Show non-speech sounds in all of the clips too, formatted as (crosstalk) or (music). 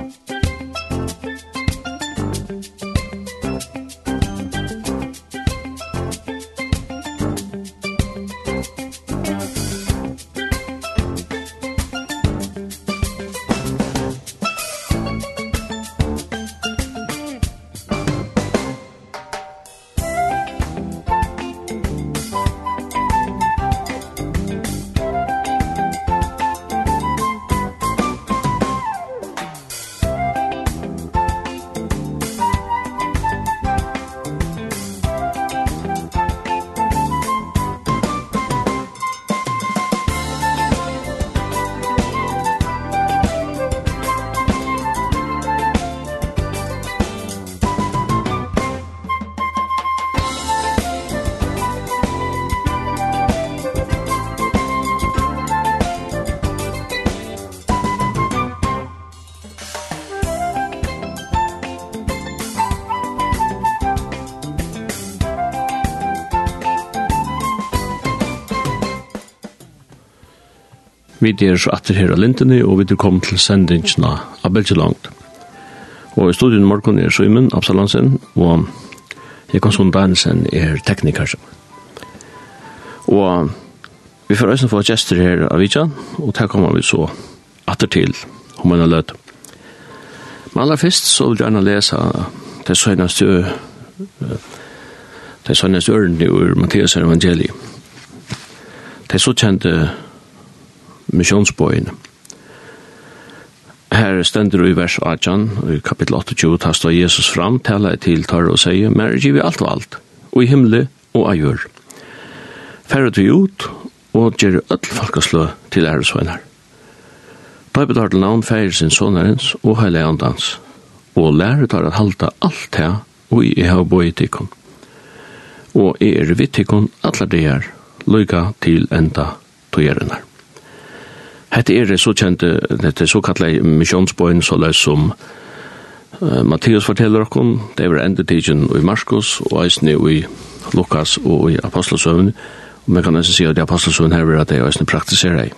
Musik Vi er så atter her av lintene, og vi er kommet til sendingene av Belgelangt. Og i studien morgen er Søymen Absalansen, og Jekonsson Danielsen er tekniker. Og vi får også få gjester her av Vidjan, og der kommer vi så atter til om en løt. Men aller først så vil jeg gjerne lese det søgneste det søgneste ørene ur Mattias evangeliet. Det er så kjente missionsbøyen. Her stender i vers 18, i kapitel 28, ta står Jesus fram, tala til tar og sier, «Mer gir vi alt og alt, og i himle og av jord. Færre til ut, og gjør öll folkeslø til æresvenner. Da betar til navn feir sin sonarens og heilig andans, og lærer tar at halta alt her, og i har boi tikkun. Og er vitt tikkun allar det er, lyga til enda togjerenar. Hette er så kjente, dette så kallet misjonsbøyen, så løs som uh, Matteus forteller okkom, det var endetidgen i Marskos, og eisne i Lukas og i Apostelsøvn, og man kan nesten si at i Apostelsøvn her var at det eisne praktiserer ei.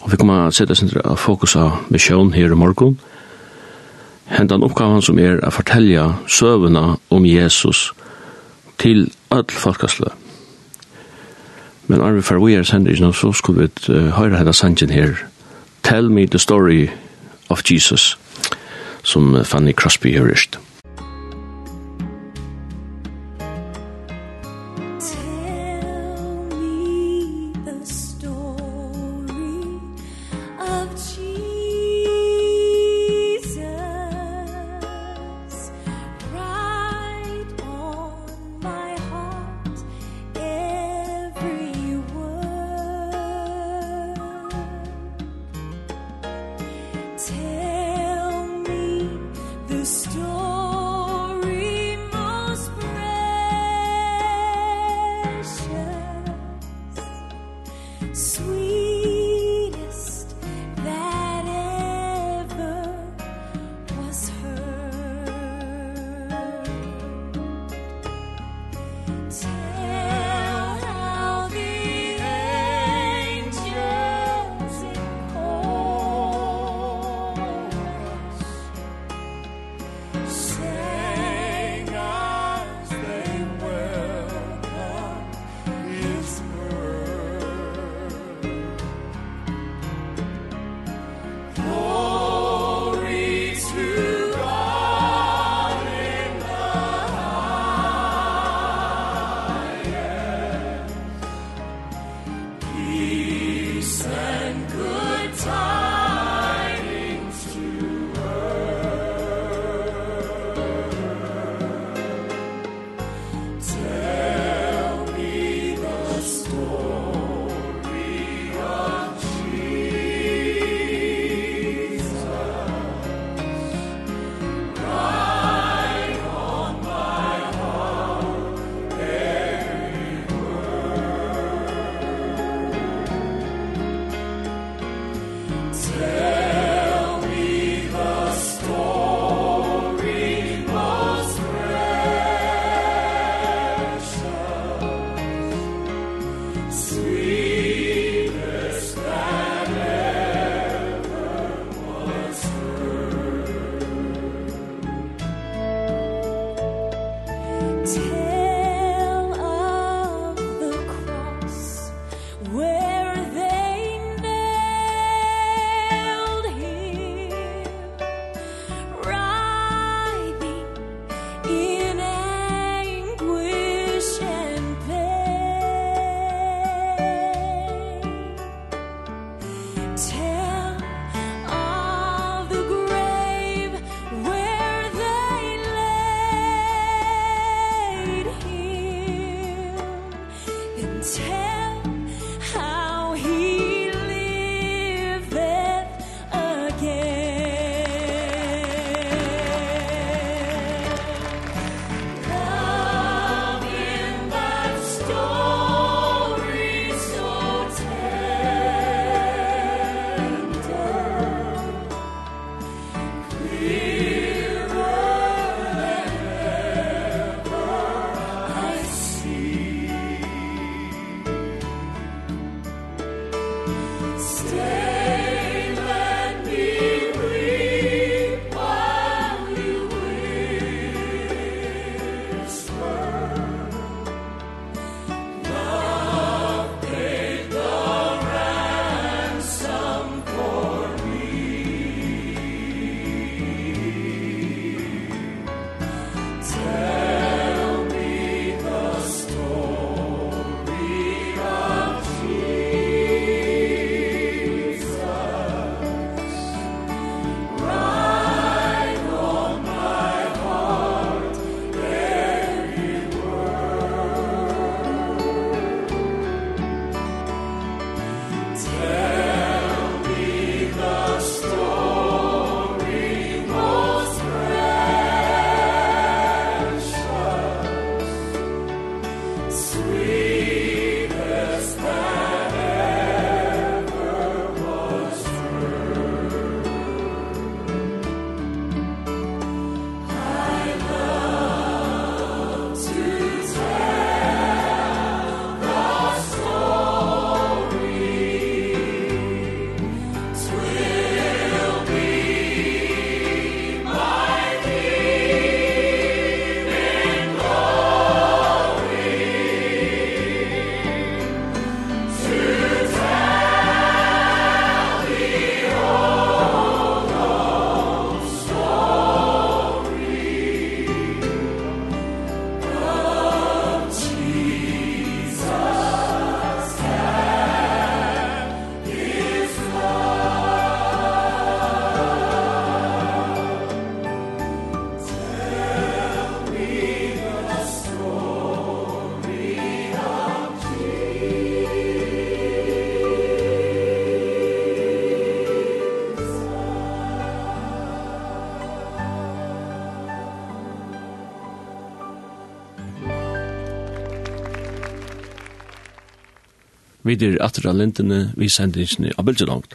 Og vi kommer å sette sin fokus av misjon her i morgen, hentan oppgaven som er å fortelle søvnene om Jesus til all folkesløp Men Arvi for we are sending you so skulle vi uh, høre hele sangen her. Tell me the story of Jesus, som Fanny Crosby hører ikke. Take Vi er etter av lintene, vi sender ikke av bildelangt.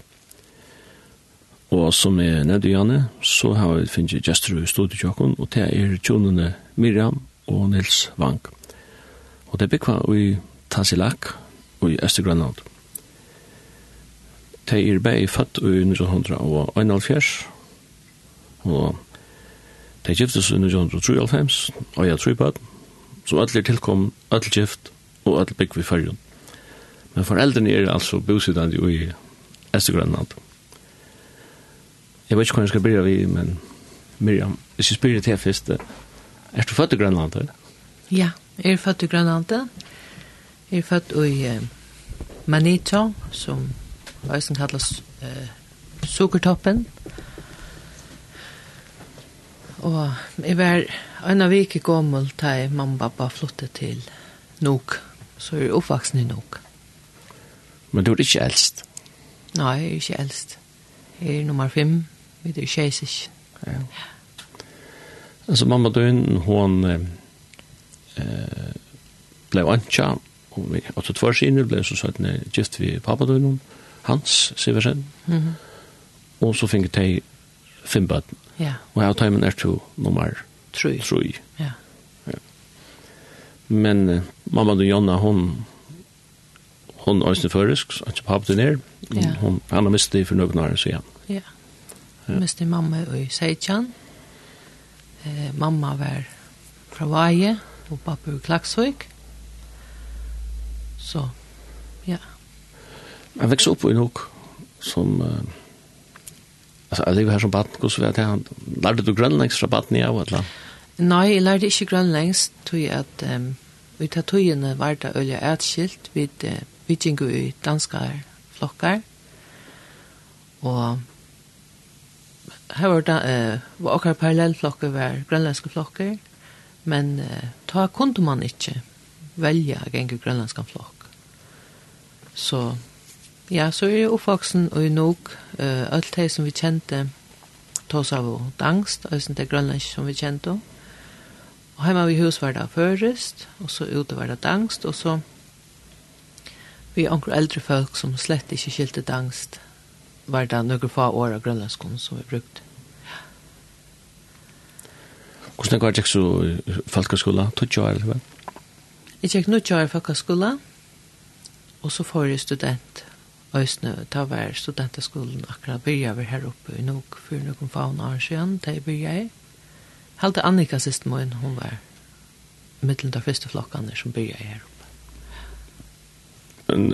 Og som jeg nevnte Janne, så har vi finnet gestur i studietjokken, og det er tjonene Miriam og Nils Vang. Og det er bygg i Tassilak og i Østergrønland. Det er bare født i 1971, og de giftes i 1993, og jeg tror på det, så alle tilkom, alle gift og alle bygg vi fargen. Men foreldrene er altså bosidende i Estergrønland. Jeg vet ikke hva jeg skal begynne vi, men Miriam, hvis jeg spyrir til først, er du født i Grønland, eller? Ja, jeg er født i Grønland. Jeg er født i uh, Manito, som også kalles uh, Sukertoppen. Og jeg var en av vike gammel da mamma og pappa flyttet til Nok, så er jeg oppvaksen i Nok. Men du er ikke eldst? Nei, jeg er ikke eldst. Jeg er nummer fem, vi er kjeisig. Ja. Altså, mamma døgn, hun eh, ble antja, og vi, altså tvær sine ble så satt ned gift vi pappa døgn, Hans Siversen. Mm -hmm. Og så fikk jeg fem bøtten. Ja. Og jeg har tøymen er to nummer Trøy. Trøy. Ja. ja. Men mamma døgn, Jonna, hun hon er sin førisk, så ikke pappa den er. Hon, han har mistet for noen år siden. Ja. ja. Mistet mamma i Seidjan. Eh, mamma var fra Vaje, og pappa i Klaksvøk. Så, ja. Jeg vekste opp i nok som... Uh, altså, jeg lever her som baden, hvordan vet jeg? Lærte du grønlengs fra baden i av eller? Nei, jeg lærte ikke grønlengs, tog jeg at... Um, Vi tar tøyene var det øye etskilt, vi vi gikk i danskar flokkar, og her var det, eh, var okkar parallellflokker var grønlandske flokker, men eh, ta kunde man ikke velja gjenge grønlandske flokk. Så, ja, så er det oppvoksen og i nok, eh, alt det som vi kjente, tås av og dangst, og det grønlandske som vi kjente. Og hjemme i hus var det først, og så ute var det dangst, og så Vi er onker eldre folk som slett ikke skilte dangst, var det noen få år av grønlandskolen som vi brukte. Hvordan går det så i folkeskola? Tog år, eller hva? Jeg gikk nå år i folkeskola, og så får jeg student. Østene, da var studenteskolen akkurat byrja vi her oppe i nok, for noen faun år siden, da jeg byrja i. Halte Annika sist morgen, hun var mittelen av første flokkene som byrja i her oppe en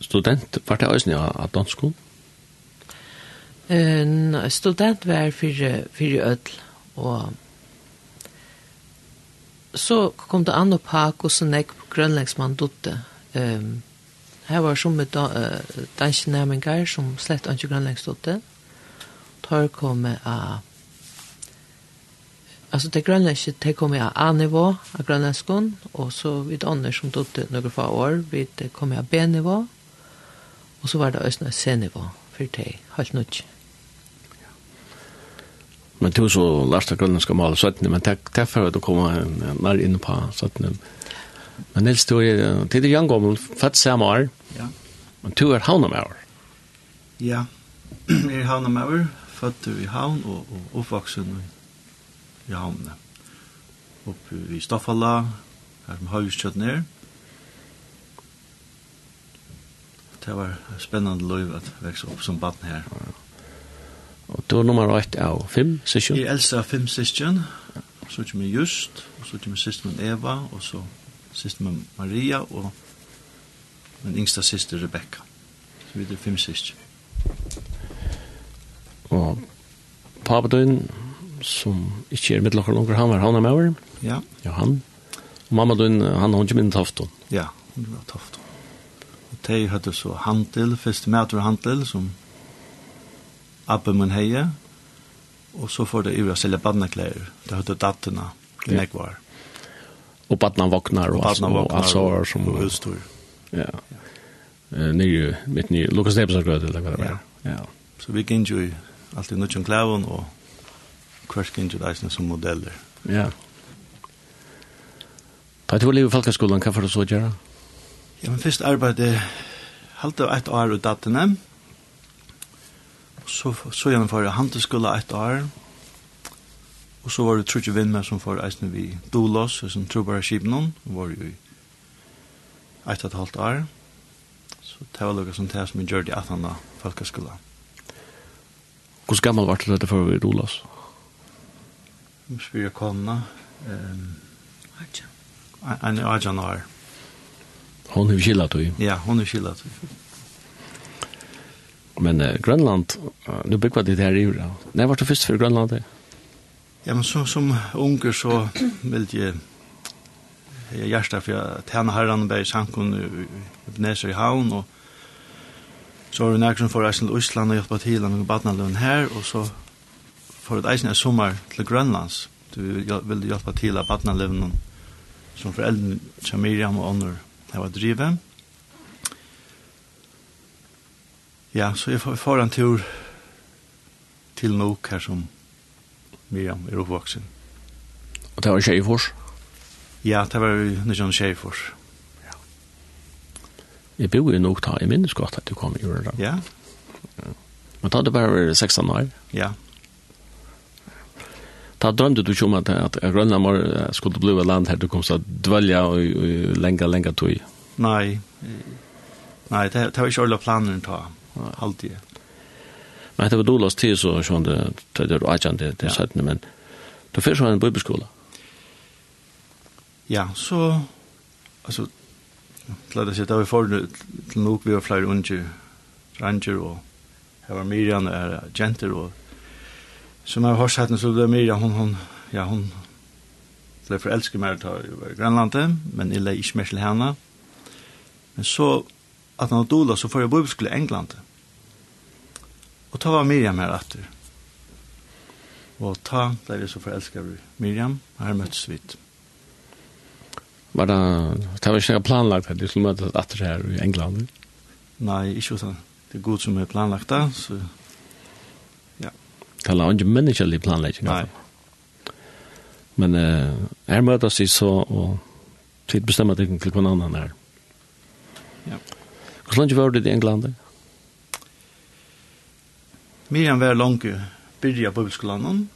student, var det også nye av danskskolen? En student var fyrir, fyrir ødel, og så kom det an og pak, og så nek på dotte. Um, her var som med da, uh, danske nærmengar som slett ikke grønlegsdotte. Tar kom med av Alltså det grönländska det kommer jag A-nivå av grönländskan och så vid andra som tog det några få år vid kommer jag B-nivå och så var det östna C-nivå för det helt nytt. Men du så lærte grønlandske mål sötne men det er for at du kommer nær inn på sötne. Men Nils du er till det jangomen fatt samme år. Ja. Men du er havnet med år. Ja. jeg (clears throat) er Jag med havnamauer, født i havn og, og oppvoksen i i havnene. Oppe i Stoffala, her som høyskjøtt ned. Det var spennende liv at vekse opp som baden her. Og du er nummer 8 av 5 sysken? Jeg er eldste av fem sysken. Så kommer Just, og så kommer siste med Eva, og så siste med Maria, og min yngsta syster Rebecca. Så vi er fem sysken. Og pappa din, som ikke er mittlokker langer, han var han er med over. Ja. Ja, han. Og mamma døgn, han har ikke minnet tofton. Ja, hun var tofton. Og de hadde så handel, første mæter og handel, som Abbe min heie, og så får det ivra selge badneklær. Det hadde dattene, det ja. var. Og badna våknar, og, og badna våknar, og, altså, og, som, og utstyr. Ja. ja. Uh, nye, mitt nye, Lukas Nebensar grød, eller hva det var. Ja. ja. Så vi gikk inn jo i alltid i nødgjøn klæven, og kvarskindjur eisne som modeller. Ja. Ta til å leve i folkeskolen, hva får du så gjøre? Ja, men først arbeidde halte et år ut dattene. Så, så gjennomfører jeg handelskolen et år. Og så var det trutje vinner som får eisne vi dolos, som tror bare skipen noen, var jo i et og et halvt år. Så det var lukket som det som vi gjør det i 18. folkeskolen. Hvor gammel var det for vi dolos? Ja spyr konna. Ehm Arjan. En Ajan har. Hon er skillat du. Ja, hon er skillat du. Men uh, Grönland, nu byggvar det här i Ura. När var du först för Grönland? Ja, men så, som unger så vill jag jag hjärsta för jag tjänar herran berg sankon i Näsö i havn och så har vi närkron för Östland och Island och hjälpa till med badnalön här och så for et eisen er sommer til Grønlands. Du vil hjelpe til av badnalevnen som foreldren til Miriam og Onur har vært drivet. Ja, så jeg får en tur til Nok her som Miriam er oppvoksen. Og det var Kjeifors? Ja, det var Nishan Kjeifors. Ja. Jeg bor jo nok da, jeg minnes godt at du kom i Jørgen. Ja. Men da hadde du bare 16 år? Ja. Da drømte du ikke om att, att Rönnamar skulle bli et land her du kom så att dvälja og, och länga, länga tog? Nej, Nei, det, det var inte alla planer ta, alltid. Men det var dåligt tid så sån det det är agent det det er satt men du först sånn en bibelskola. Ja, så altså, til å si, da vi får til nok vi har flere unge ranger og her var Miriam er jenter, og som jeg har sett så det Mira, hun, hun, ja, hun ble forelsket meg til å være Grønlandet, men jeg ble ikke mer til henne. Men så, at han var dola, så får jeg bibelskole i England. Og ta var Miriam her etter. Og ta ble jeg så forelsket Miriam, og her møttes vi. Var det, det var ikke planlagt at du skulle møtes etter her i England? Nei, ikke sånn. Det er god som er planlagt da, så Det han ikke menneskelig planlegging. Nei. Men uh, her møtes vi så, og tid bestemmer det til hver annen her. Ja. Hvor lenge var det i England? Miriam var langt byrja bibelskolan.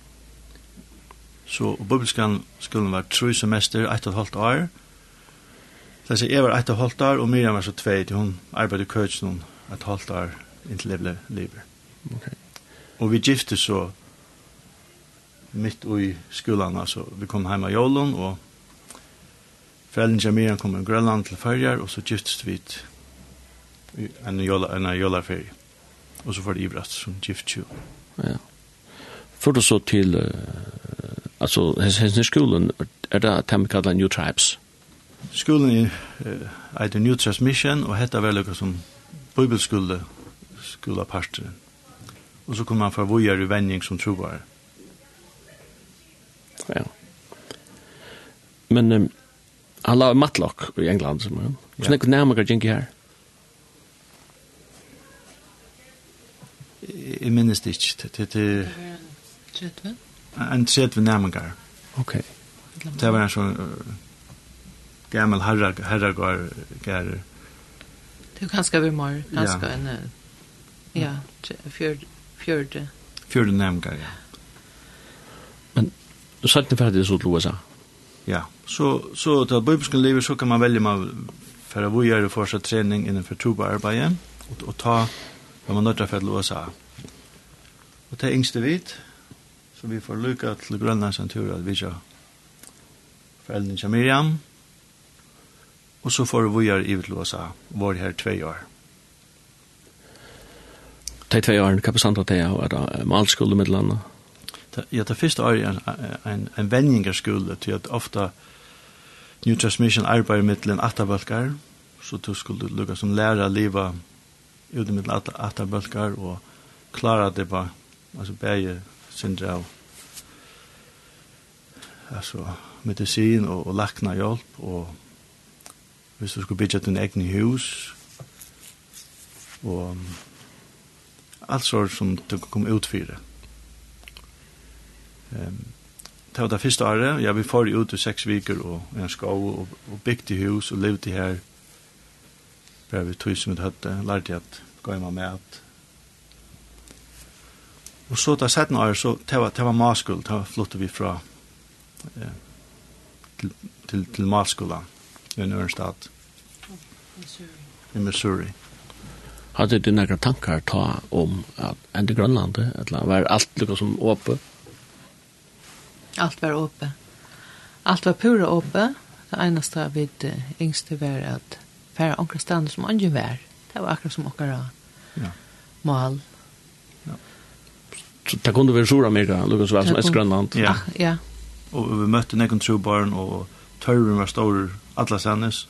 Så bibelskolan skulle være tre semester, ett og et halvt år. Så jeg var ett og et halvt år, og Miriam var så tveit. Hun arbeidde i noen et halvt år inntil jeg ble livet. Og vi gifte så mitt i skolan, altså vi kom heim av Ålund, og foreldrene Jamiran kom i Grønland til Førjar, og så giftes vi en jola, en jola ferie. Og så var det Ibrat som gift jo. Ja. For du så til, uh, altså, hennes skolen, er det at de kallar New Tribes? Skolen er uh, New Tribes Mission, og hette var lukka som bibelskole, skolaparteren og så kunne man fra vojar i vending som troar. Ja. Men um, han la matlock i England som han. Ja. Hvordan nærmere gikk her? Jeg minnes det ikke. Det er... 30? En 30 nærmere. Ok. Det var en sånn gammel herregård gærer. Det er ganske vi mer, ganske en... Ja, fjord Fjörde. Fjörde nämngar, ja. Men sagt för att det är så till USA? Ja, så, så till bibelskan livet så kan man välja man för att vi gör första träning innanför tobaarbete och, och ta vad man nöttar för till USA. Och det är yngste vit, så vi får lycka till en tur att vi ska föräldrar Miriam och så får vi göra i USA, var här två år de tvei årene, hva bestand at det er, er det malskole med landet? Ja, det første året er en, en vendingerskole, til at ofte New Transmission arbeider med en atabalkar, så du skulle lukka som læra liva ut med atabalkar, og klara det bare, altså bæge syndra av altså medicin og, og lakna hjelp, og hvis du skulle bygge din egen hus, og allt sår som du kom ut för. Ehm Det var det første året, ja, vi får ut i seks viker og en skov og, og bygde hus og levde her. Bare vi tog som vi hadde, lærte jag att gå hemma med att Og så da sett året, så det var, det var maskul, det var vi fra eh, til, til, til maskula i en øren i Missouri hadde du några tankar ta om att ända Grönland eller var allt lika som öppet? Allt var öppet. Allt var pura öppet. Det enaste vi yngste var att färra omkring stand som andra var. Det var akkurat som åkara ja. mål. Ja. Så det kunde vara Sura-Amerika, lukkas väl som Estgrönland. Ja. ja. Och vi mötte nekken trobarn och tørren var stor alla sannes.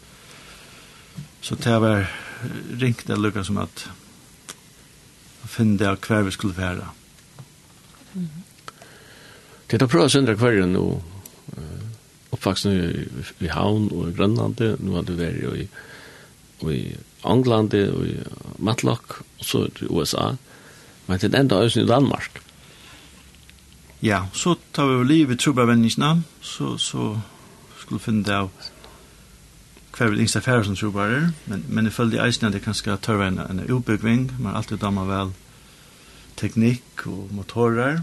Så det var ringt det lukka som at finne det hver vi skulle være. Mm. Det er å prøve å søndre kvarjen nå, oppvaksen i, i Havn og i Grønland, nå har du vært i, i England og i Matlock, og så i USA, men til enda øyne i Danmark. Ja, så tar vi livet i Trubavendingsna, så, så skulle vi finne det av hver vil yngsta færre som trobarer, men, men jeg følte eisen at det kanskje tørre en, en utbyggving, man alltid dammer vel teknikk og motorer,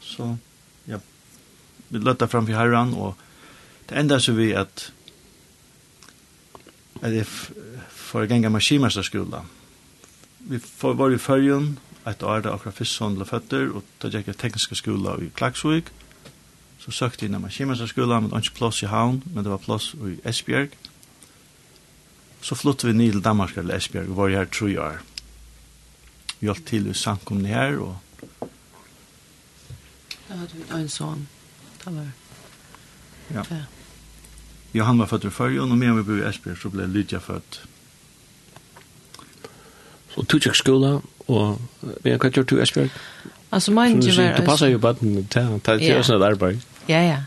så ja, vi løtta fram for herran, og det enda så vi at at jeg får genga maskinmesterskola. Vi får var i fyrjun, et år da akkurat fyrst sånn føtter, og da gikk jeg tekniske skola i Klaksvik, så søkte jeg inn i maskinmesterskola, men det var ikke plass i Havn, men det var plass i Esbjerg, Så flyttade vi ned til Danmark eller Esbjerg och var här tre år. Vi hjälpte till i samkomna her, og... Da hadde vi en sånn, Det var... Ja. ja. Jag han var født i Färjön og medan vi bor i Esbjerg så ble Lydia født. Så tog jeg skola og men vad gjorde du i Esbjerg? Alltså min var... Du passade ju bara till att göra et arbeid. Ja, ja.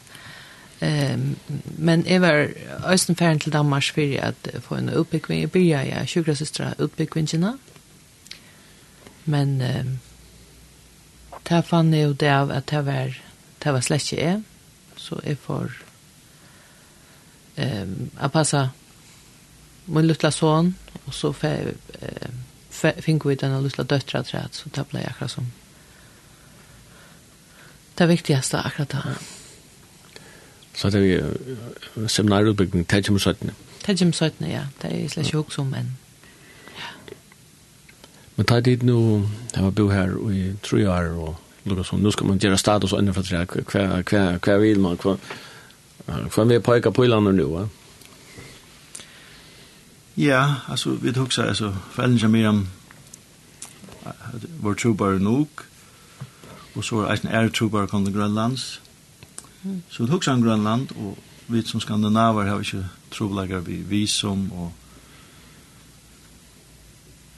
Ehm men jag var östen färden till Danmark för att få en uppbyggning i bya ja sjuka systrar uppbyggningarna. Men ehm ta fann jag det av att det var det var slett släcke är så är får ehm att passa min lilla son och så för eh, fick vi den lilla döttrar träd så det blev akkurat som det viktigaste akkurat det Så det er vi seminarutbygging, Tejum 17. Tejum 17, ja. Det er slett ikke også, men... Men ta dit nu, jeg var bo her i tre år, og lukka som, nu skal man gjøre status og innenfor tre, hva vil man, hva, hva vi pojka på i landet nu, va? Ja, altså, vi tok seg, altså, foreldrene som er om vår trobar nok, og så er det en æretrobar kom til Grønlands, Så vi husker om Grønland, og vi som skandinaver har ikke trovlegger vi visum, og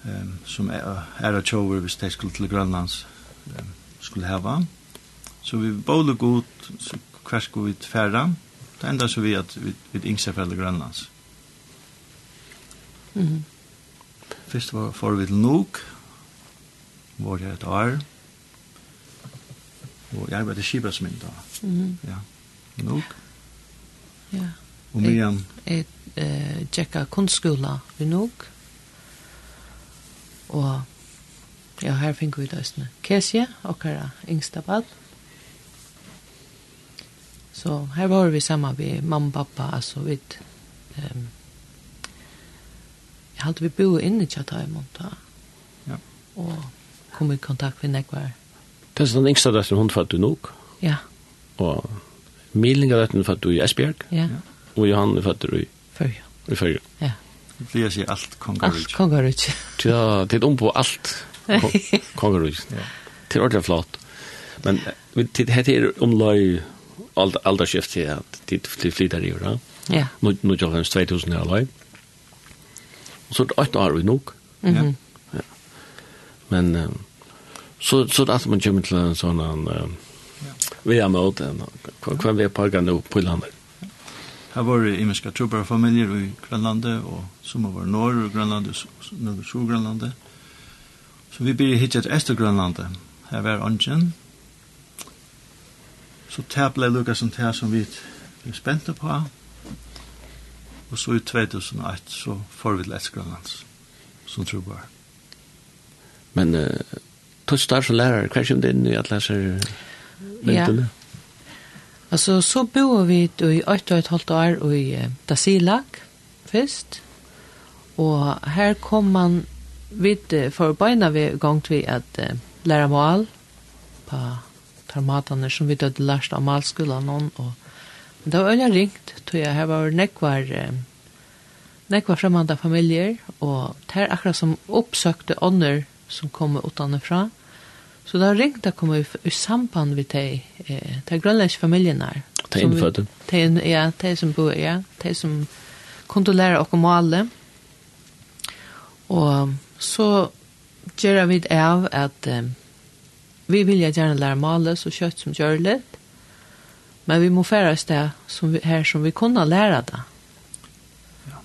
um, som er, er av tjover hvis de skulle til Grønlands um, skulle heva. Så vi båle god, så hver skulle vi tfæra. Det enda så vi at vi, vi yngste foreldre Grønlands. Mm -hmm. Først var, for vi til Nuk, var det et år, og jeg arbeider skibesmynda. Mm -hmm. Ja, nok. Ja. Og Miriam? Jeg, jeg tjekka kunstskola i nok. Og ja, her finner vi løsene. Kesje, okkara yngsta bad. Så her var vi sammen med mamma og pappa, altså vi... Um, jeg hadde vi bo inne i Tjata da. Ja. Og kom i kontakt med nekvar Det er den yngste datteren hun fatt du nok. Ja. Og Milinga datteren fatt du i Esbjerg. Ja. Og Johan er du i Førja. I Førja. Ja. Det blir jeg sier alt kongarutsk. Alt kongarutsk. ja, det er om på alt kongarutsk. ja. Det er ordentlig flott. Men det heter om løy alderskift til at de flyter i år. Ja. Nå gjør det 2000 år løy. Og så er det 8 år vi nok. Ja. Men Så så att man kommer till en sån en vi är med en kvar vi på nu på landet. Här var det imiska trubbar familjer i Grönlandet och som var norr i Grönlandet och norr i Grönlandet. Så vi blir hittat efter Grönlandet. Här var ungen. Så tävlar Lukas som det som vi är spänta på. Og så i 2001 så får vi til Esgrønlands som tror bare. Men uh, tustar som lærer, hva kommer det inn i at leser vinterne? Ja. Altså, så bor vi i 8 og et halvt år i Dasilak, først, og her kom man vid forbeina vi gang til at uh, lære mal på tarmatane som vi dødde lærst av malskolen. og men det var øyne ringt tror jeg her var nekvar uh, nekvar fremmanda familier og det er akkurat som oppsøkte ånder som kom utanifra Så det har ringt att komma i, i samband med de, eh, de familiene her. De innfødte? De, ja, de som bor, ja, de som kunne lære och om Og så gjør vi det av at eh, vi vill gärna lära male så kött som gjør litt. Men vi må fære oss det som vi, her som vi kunne lære det. Ja,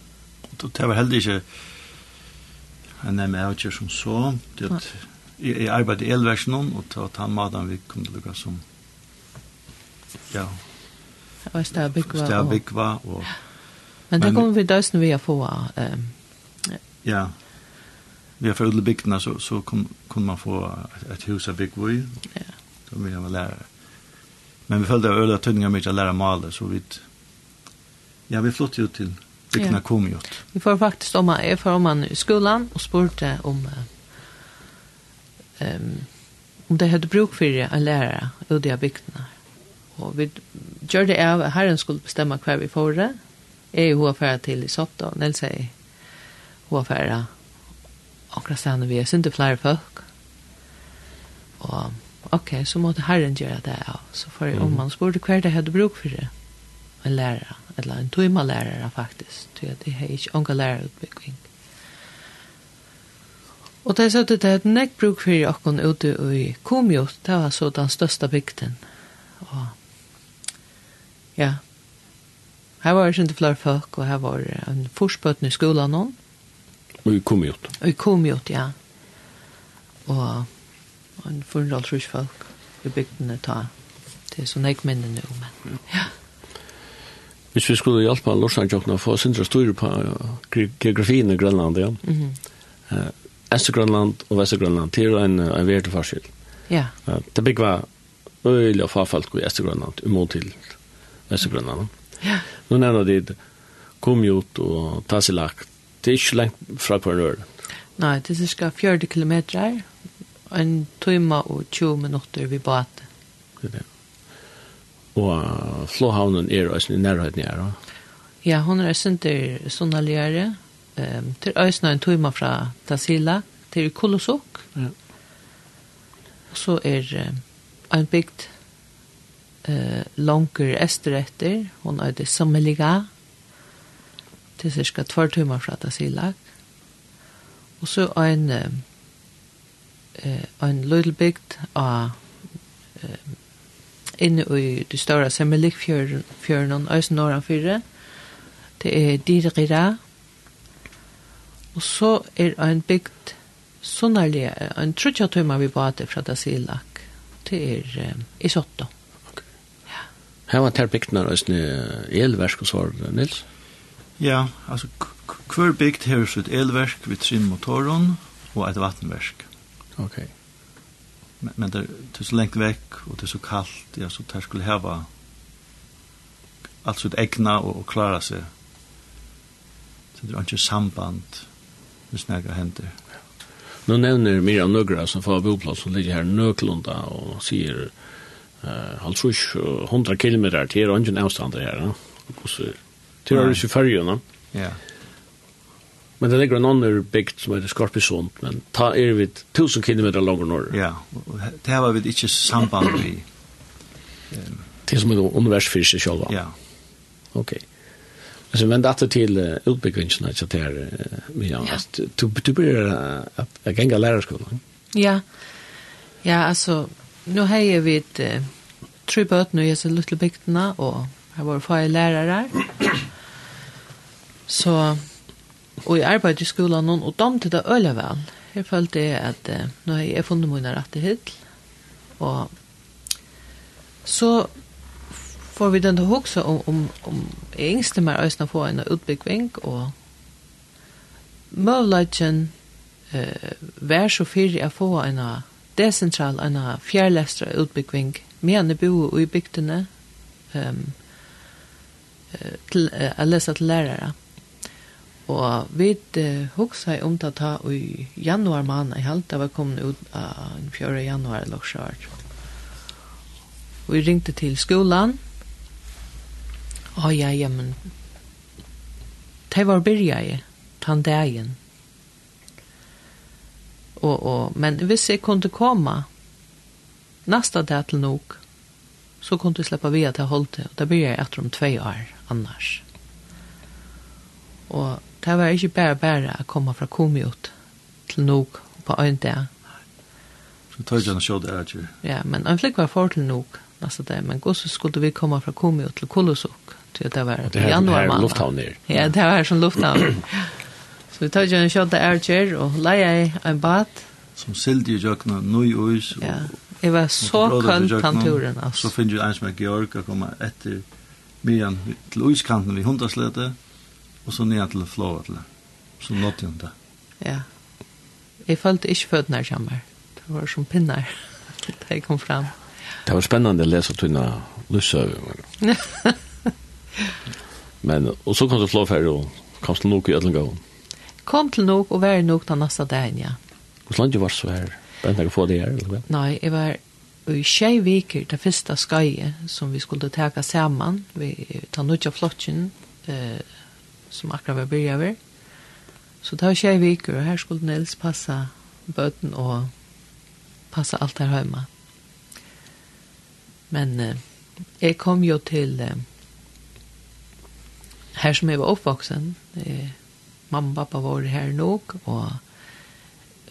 det var heller ikke en MR som så. Det jeg arbeidde i elversjonen, og ta ta maten vi kom til å lukke som, ja, og stavbygva. Stavbygva, og... Men det kommer vi døsne vi har få, um, ja, vi har föräldrar byggna så så kunne man få et, et hus av byggvoj. i, Ja. Då vi har lært. Men vi följde öliga tunningar mycket att lära mala så vi Ja, vi flyttade ut till byggna ja. kom ju. Vi får faktiskt om jag för om man i skolan och spurte om um, om det hade bruk för en lærere ute av bygdene. Och vi gör det av at herren skulle bestämma kvar vi får det. Jeg er hovedfæra till i Sotta, og Nels er hovedfæra akkurat stedet vi er inte fler folk. Og ok, så måtte herren gjøre det av. Så for mm. om man spurte hver det hadde bruk for det. En lærere, eller en tøyma lærere faktisk. Det er ikke unga lærerutbygging. Mm. Og det er så at det er nek bruk for okken ute i Kumio, det var så den største bygden. Og, ja, her var det ikke flere folk, og her var en forspøtten i skolan nå. Og i Kumio. Og i Kumio, ja. Og, og en forhåndsrus folk i bygdene ta. Det er så jeg minner nå, men ja. Hvis vi skulle hjelpe Lorsan Jokna å få sindra styr på geografien i Grønland, ja. Mm -hmm. Østergrønland og Vestergrønland til en, en verd forskjell. Ja. Uh, det bygg var øyelig og farfalt i Østergrønland, imot til Vestergrønland. Ja. Nå nevner de kom ut og ta seg lagt. Det er ikke lengt fra hver rør. Nei, det er cirka 40 kilometer, en timme og 20 minutter vi bate. Det er det. Og uh, flåhavnen er også i nærheten her, Ja, hun er sønter til alliere, um, til Øysna en tøyma fra Tasila, til Kolosok. Ja. Og så er um, en bygd uh, langer esteretter, hun er det sammeliga, til cirka tvær tøyma fra Tasila. Og så er en um, uh, en lødelbygd av um, inne i det større semmelikfjøren, fjøren og fyrre. Det er Dirira, Og så er en bygd sunnarlig, en trutja tøyma vi bade fra Dasilak, det er eh, i Sotto. Okay. Ja. Her var ter bygdene røsne elversk og svar, Nils? Ja, altså hver bygd her er et elversk vid sin motoren og et vattenversk. Ok. Men, men det er så lengt vekk, og det er så kaldt, ja, så der skulle heva alt sitt egna og, og klara seg. Så det er ikke samband hvis det hender. Ja. Nu nevner Miriam Nøgra som får boplass som ligger her Nøklunda og sier uh, halv trus, hundra kilometer til er ingen avstander her. No? Til er det ikke fyrjene. Ja. Men det ligger en annen bygd som heter Skorpisund, men ta er vi tusen kilometer langer norr. Ja, det har vi ikke samband med. Det som er univers for seg selv. Ja. Okay. Alltså men det till uh, utbyggningen att det är men ja, du du blir att gänga lärarskolan. Ja. Ja, alltså nu har jag vid uh, tre bort nu är så lite bygdna och jag var för lärare. (clears throat) så och jag arbetade i skolan och de till det öliga väl. Jag följde det att uh, nu har jag funnit mina rättigheter och så får vi den också om om om ängste mer ösna få en utbyggving och möjligheten eh vär så för att få en decentral en fjärrlästra utbyggving men bo i bygdene, ehm um, till att läsa till lärare. Og vi uh, hugsa om att ta i januar månad i halvt där var kommet ut uh, 4 januar eller så. Vi ringte til skolan Å ja, ja, men det var byrja i den dagen. Og, og, men hvis jeg kunne komme nästa dag til nok, så kunne jeg slippe via til Holte, og da blir jeg etter om tve år annars. Og det var ikke bare bare å komme fra Komiot til nok på en dag. Så tar jeg en det er Ja, men en flikk var for til nok nästa dag, men så skulle vi komma fra Komiot til Kolosok? Det, det var det i januar måned. lufthavn er. Ja, det var som lufthavn. (clears throat) så vi tar jo en kjøtt av Erkjer og leier en bad. Som sildi i jøkna, nøy uis. Ja, det var så kønt han turen. Så finner vi en som er Georg å komme etter Miriam til uiskanten vi hundaslete og så ned til flåa flåvatlet. Så nått jo det. Ja. Jeg følte ikke føttene kommer. Det var som pinnar (laughs) da jeg kom fram. Det var spennende å lese tunna lussøver. (laughs) Men, og så kom du flåferdig og kom til nok i Ødlengavn. Kom til nok og vær nok den neste dagen, ja. Hvor landet var så her? Bent jeg få det her? Eller? Nei, jeg var i tjej viker det første skøye som vi skulle teka sammen. Vi tar nødt av flottjen eh, som akkurat var byrja over. Så det var tjej viker, og her skulle Nils passa bøten og passa alt her hjemme. Men eh, jeg kom jo til... Eh, her som jeg var oppvoksen, Eh, mamma og pappa var här nog och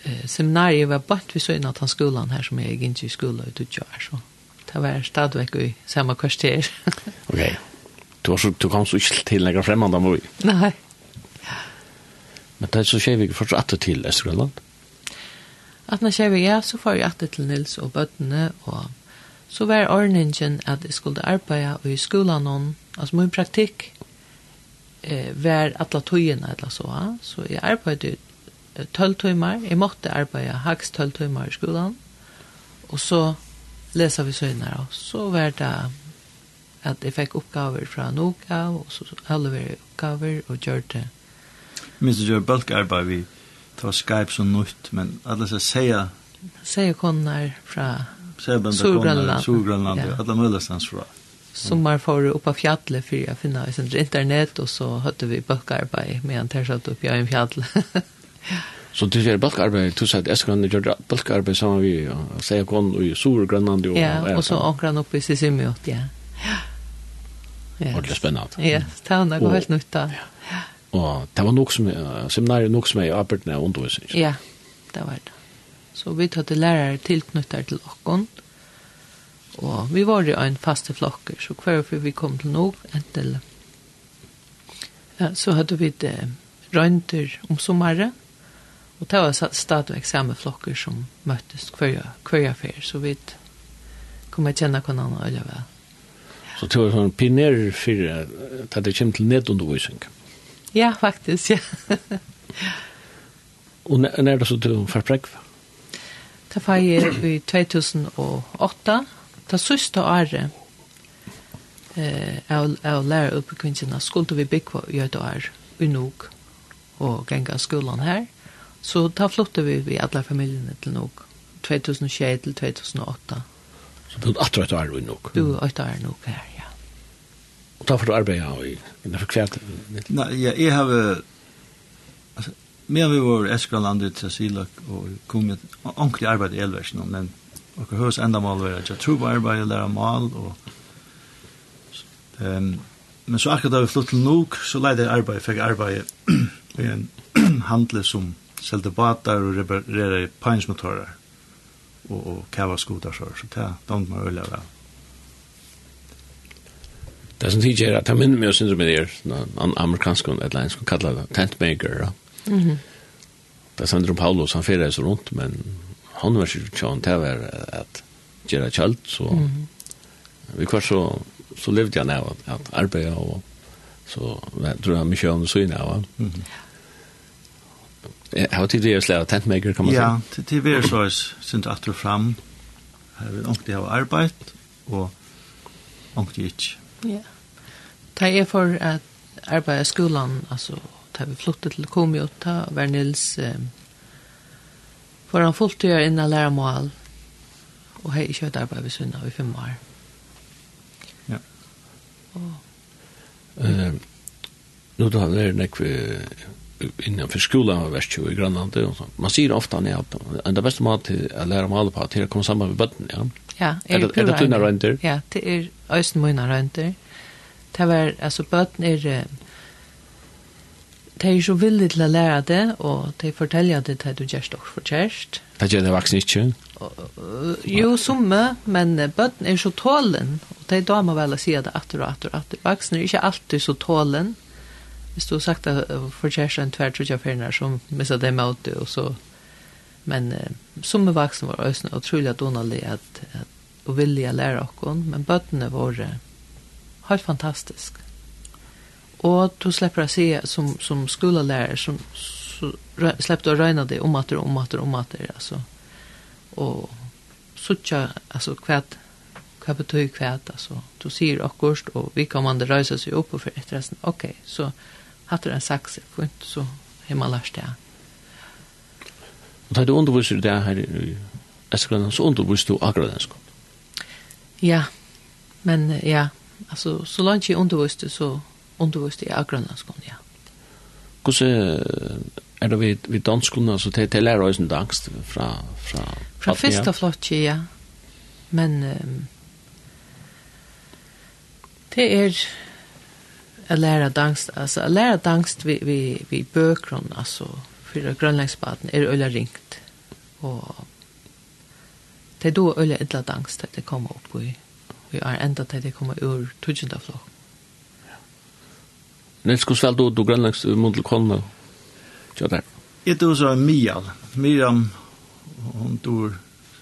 eh, seminariet var bara vid han skulle skolan här som jag inte i skolan ute och gör så. Det var stadigvæk i samma kvarter. (laughs) Okej. Du, var så, du kom så ikke til noen fremmede om vi? Nei. Men det er så skjer vi først atter til Østergrønland? At når skjer vi, ja, så får jeg atter til Nils og bøttene, og så var ordningen at jeg skulle arbeide i skolen, altså min praktikk, eh, var alla tøyene eller så. Så jeg arbeidde tølv tøymer. Jeg måtte arbeide haks tølv tøymer i skolan. Og så lesa vi søgner. Og så var det at jeg fikk oppgaver fra Noka, og så alle var oppgaver og gjør det. Minns du gjør bølgarbeid vi tar Skype som nytt, men alle skal seia... Seia konar fra Surgrønland. Surgrønland, ja. alle mulighetens fra sommar får upp på fjallet för jag finna i internet och så hade vi böckarbeid med en tärsat upp i en fjall. Så du gjør balkarbeid, du jag at Eskrande gjør balkarbeid sammen vi, og sier kon i sur och ja, og så åkran upp i Sisimiot, ja. Ja. Ordentlig spennende. Ja, det var noe helt nytt da. Ja. Og det var nok som, seminariet nok som jeg arbeidde med undervisning. Ja, det var det. Så vi tatt lærere tilknyttet til åkken, Og vi var jo en faste flokker, så hver vi kom til nok, entel. ja, så hadde vi det røynter om sommeren, og det var stadigvæk samme flokker som møttes hver, hver affær, så vi kom jeg kjenne hverandre alle vel. Så det var sånn pionerer for at det kom til nedundervisning. Ja, faktisk, ja. (laughs) og når er det så du får prekva? Det var i 2008, det siste året eh, av, av læreruppekvinnene skulle vi bygge i et år i Nog og gänga skolan her. Så da flyttet vi vi alle familjene til Nog, 2006 til 2008. Så du er etter et år i Nog? Du er etter år i Nog her, ja. Og da får du arbeid her i innenfor kvært? Nei, ja, jeg har... Altså, mer vi var i Eskalandet til Silak og kom med ordentlig arbeid i elversen, men og hva høres enda mål være, jeg tror på arbeid og lære mål, og um, men så akkurat da vi flyttet til Nuk, så leide jeg arbeid, fikk arbeid i en (clears throat) handel som selte batar og reparere peinsmotorer og, og kava skotar så, så det damt meg øyla vel. Det som tidlig er at jeg minner meg å syndre med det, en amerikansk eller en som kallar det tentmaker, ja. Mm -hmm. Det er Sandro Paulus, han fyrir så rundt, men håndverksutjån til å være at gjøre kjølt, så mm. -hmm. vi kvar så, så levde jeg nær at arbeid og så jeg tror jeg mye om det syne av. Mm. Jeg har tid til å slå tentmaker, kan man si? Ja, til, til vi er så synes at du fram her vil ångte ha arbeid og ångte ikke. Ja. Det er for at arbeid i skolen, altså, da vi flyttet til Komiot, da var Nils... Eh, var han fullt fulltidar inn og lære mål. Og har ikke høyt arbeid ved Sunna i fem år. Ja. Og... Eh, nu då det nek vi innan för skolan var värst i grannlandet och sånt. Man ser ofta när att det bästa mat till att lära mig på att komma samman med bötten, ja. Ja, är det är det tunna rönter? Ja, det är östen mina rönter. Det var, alltså bötten är de er så villige til å lære det, og de forteller det til du gjør dere for kjærest. Det gjør det vaksne ikke? Jo, somme, men bøtten er så tålen, og de da må vel si det atter og atter og atter. Vaksne er ikke alltid så tålen. Hvis du har sagt det for kjærest en tvær tror jeg finner som misser det med det, og så... Men eh, somme vaksne var også utrolig at donalig at, at og villige lære oss, men bøttene var helt fantastisk och du slipper å si som som skolelærer, som så släppte och röjna det om att det om att det om att det alltså och tja, altså, hva, hva betyr hva, alltså då ser akkurat, och vi kan man rösa sig upp och för ett resten. Okej så hade den en för fint, så har man lært det. Och hade underviser det her i Eskland så underviser du akkurat Ja, men ja, alltså så långt jag undervisade så undervist i grønlandskunn, ja. Hvordan er det vid, vid danskunn, altså til, til lærer oss en angst fra... Fra, fra første flott, ja. Men um, det er å lære dansk, altså å lære dansk vid, vid, vid bøkron, altså for grønlandsbaden er øyla ringt. Og det er da øyla idla dansk til det kommer opp i, vi er enda til det kommer ur tujenda flott. Nils, hvordan stelt du, du grønlands mot til kålene. Tja der. Jeg tror så er Mial. Miriam, hun tror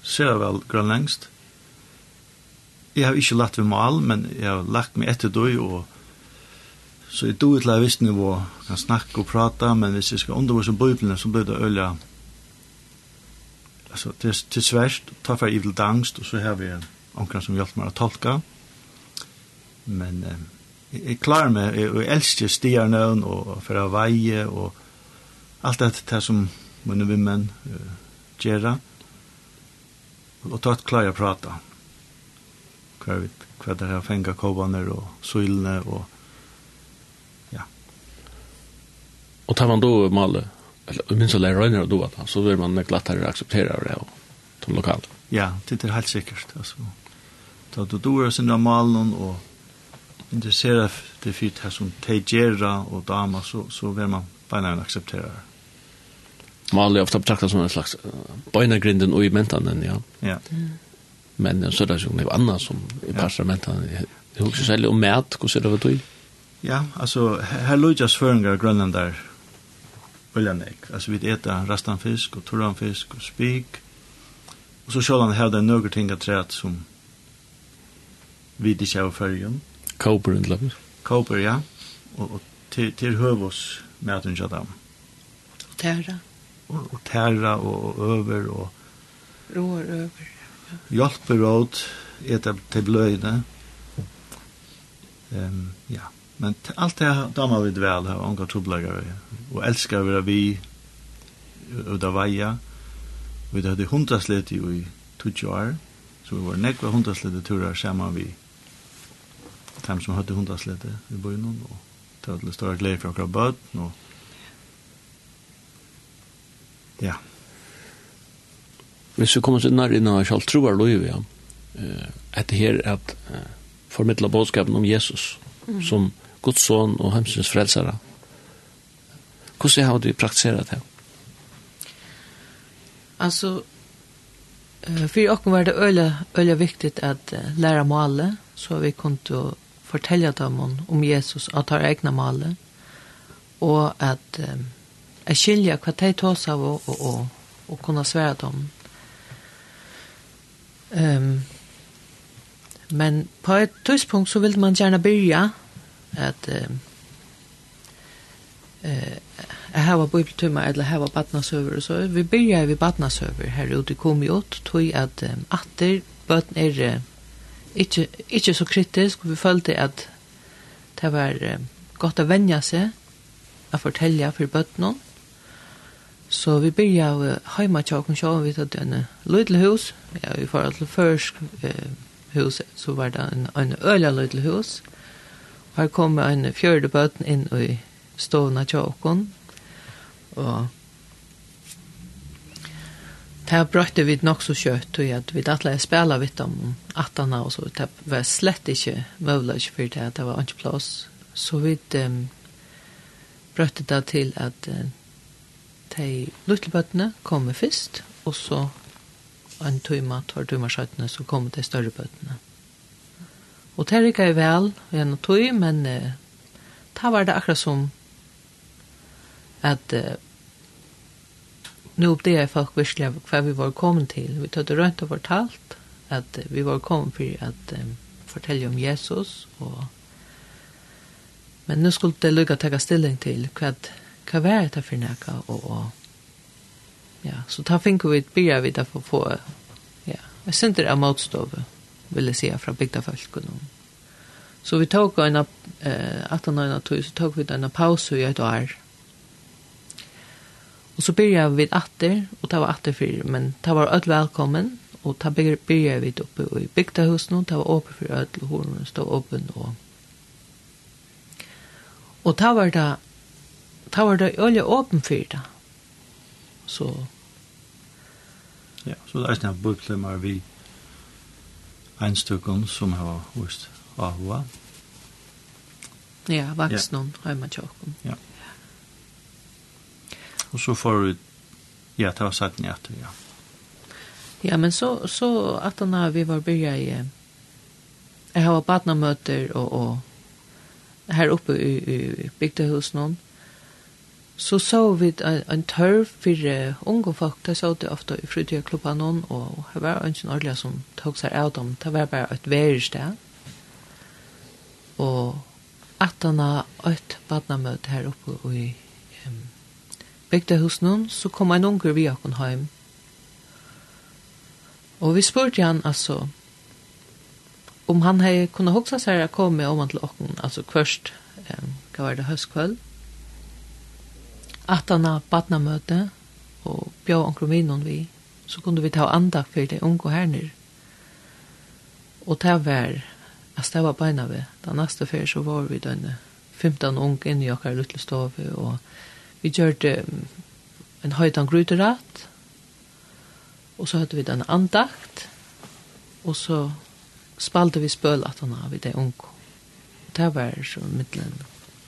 ser vel grønlangst. Jeg har ikke lagt ved mal, men jeg har lagt meg etter døy, og så jeg tror til jeg visst nivå, kan snakke og prate, men hvis jeg skal undervise bøyblene, så blir det øye altså, til, til sverst, ta for evil dangst, og så har vi omkring som hjelper meg å tolka. Men eh, jeg klarer meg, jeg, jeg elsker stiernøvn og fra veie og alt det til som mine vimmen uh, gjør. Og tatt klarer jeg å prate. Hva er det? Hva det her fenga kovaner og sylene og ja. Og tar man då male, eller minst å lære røyner og doa så vil man glattere akseptere det og som lokalt. Ja, det er helt sikkert. Altså, da du doer sin av malen og interessera det fyrt här som teigera og dama, så, så vil man bara en acceptera det. Man har ofta betraktat som en slags beinagrinden og i mentanen, ja. ja. Men så er det jo noe annet som i parsar mentanen. Det er jo ikke særlig om mæt, hvordan er det var? Ja, altså, her løyja svøringar grønlandar uljanek. Altså, vi eter rastanfisk og turanfisk og spik. Og så sjålan hevda nøyga ting at træt som vi ikke har fyrjum. Koper inte love. Koper, ja. Og, og til, til høvås med att dem. Och tæra. Och, og tæra og, og över och... Rår över. Ja. Hjälper åt, äta till blöjna. Um, ja. Men allt det damer vi väl här, ångar tobläggare. Och älskar vi vi og da veia. Vi hade hundraslet i 20 år. Så vi var nekva hundraslet i sammen vi vid dem som hadde hundaslete i byen, og det var større glede for akkurat bøten, og ja. Hvis vi kommer til nær innan jeg selv tror er ja, etter her at formidla bådskapen om Jesus, som Guds son og hemsens frelsere, hvordan har du praktiserat det? Alltså eh för jag var det öle öle viktigt att lära målet så vi kunde fortelle dem om Jesus att ta egna mål och att jeg skiljer hva de tar av och, och, och, och kunna svära dem. Um, men på et tidspunkt så vill man gärna börja att eh, eh här var bibeltumma eller har badnasøver og så vi börjar vi barnasöver her ute i Komiot, tog at um, åter er uh, ikke, ikke så kritisk, vi følte at det var godt å vennja seg, å fortelle for bøttene. Så vi begynte av hjemme til åkken sjå, vi tatt en lydel hus, ja, i forhold til først eh, hus, så var det en, en øla lydel hus. Her kom en fjørde bøtten inn i stående til åkken, og Det brøtte brötte vi nok så kjøtt, och at vi alla spela vidt om attarna och så. Det var slett inte möjligt för det att det var ikke plass. Så vi um, brøtte det till att uh, de luttelbøttene kommer först och så en tøyma, två tøyma skjøttene, så kommer de större bøttene. Och det gick ju väl en tøy, men uh, det var det akkurat som att uh, nu uppdager folk virkelig hva vi var kommet til. Vi tøtte rundt og fortalt at vi var kommet for at um, fortelle om Jesus. Og... Men nu skulle det lykke å ta stilling til hva, hva var det for nekka. Og, og... Ja, så ta finner vi et byrja vi derfor få ja, jeg synes det er motstående vil jeg si fra bygda folk og noen. Så vi tog en, eh, 18 tog, så tog vi en pause i et år, Og så började vi atter, og det var atter för, men det var öll velkommen, og det började vi oppe i bygdahuset nu, det var uppe för öll, och hon stod öppen. Og, og det var det, det var det öll åpen för det. Så. Ja, så det är sådana boklämmar vi en stykken som har hos Ahua. Ja, vaksen ja. har tjokken. Ja. Og så får vi, ja, det var satt ned etter, ja. Ja, men så, så att när vi var börja i, jeg har badnamøter och, och här uppe i, i bygdehus så så vi en, en törv för unge folk, det så det ofte i frutiga klubban och det var inte en ordentlig som tok seg av dem, det var bare et värsted. Och att han har ett badnamöte här uppe i um, bygde hos noen, så kom en unger vi akon hjem. Og vi spurte han, altså, om han hei kunne hoksa seg å komme om han til åkken, altså først, um, hva var det, høstkveld? at han har badna møte, og bjør omkring vinon vi, så kunne vi ta andak for det unge her nere. Og det var, altså det var beina vi, da neste fyr så var vi denne 15 unge inne i okkar luttelstove, og Vi gjorde en høytan gruterat, og så hadde vi den andakt, og så spalte vi spølatene av det unge. Det var så mittelen,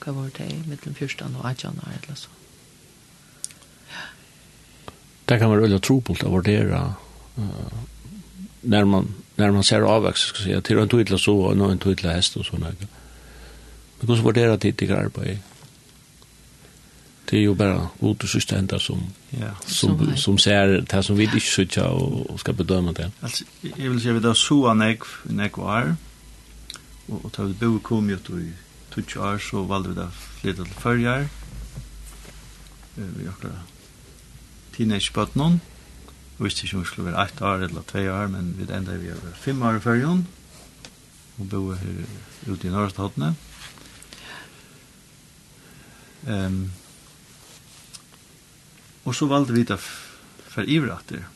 hva var det, mittelen 14 og 18 år, eller så. Det kan være veldig trobult å vurdere uh, når, man, når man ser avveks, skal jeg si, til en tydelig så, og en tydelig hest og sånne. Men hvordan vurderer tid til arbeid? det er jo bare god og syste enda som, ja, som, som, som ser det som vi ikke sitter og, og skal bedømme det. Altså, jeg vil si at vi da så nägg, nägg var og, og da vi bo kom jo i 20 år så valde vi da flytta till förjar vi har teenage bøtnon, Vi visste ikke om vi skulle være ett år eller tve år, men vi enda vi var fem år i ferien, og bo her ute i Norrstadene. Um, Og så valgte vi det for ivrater.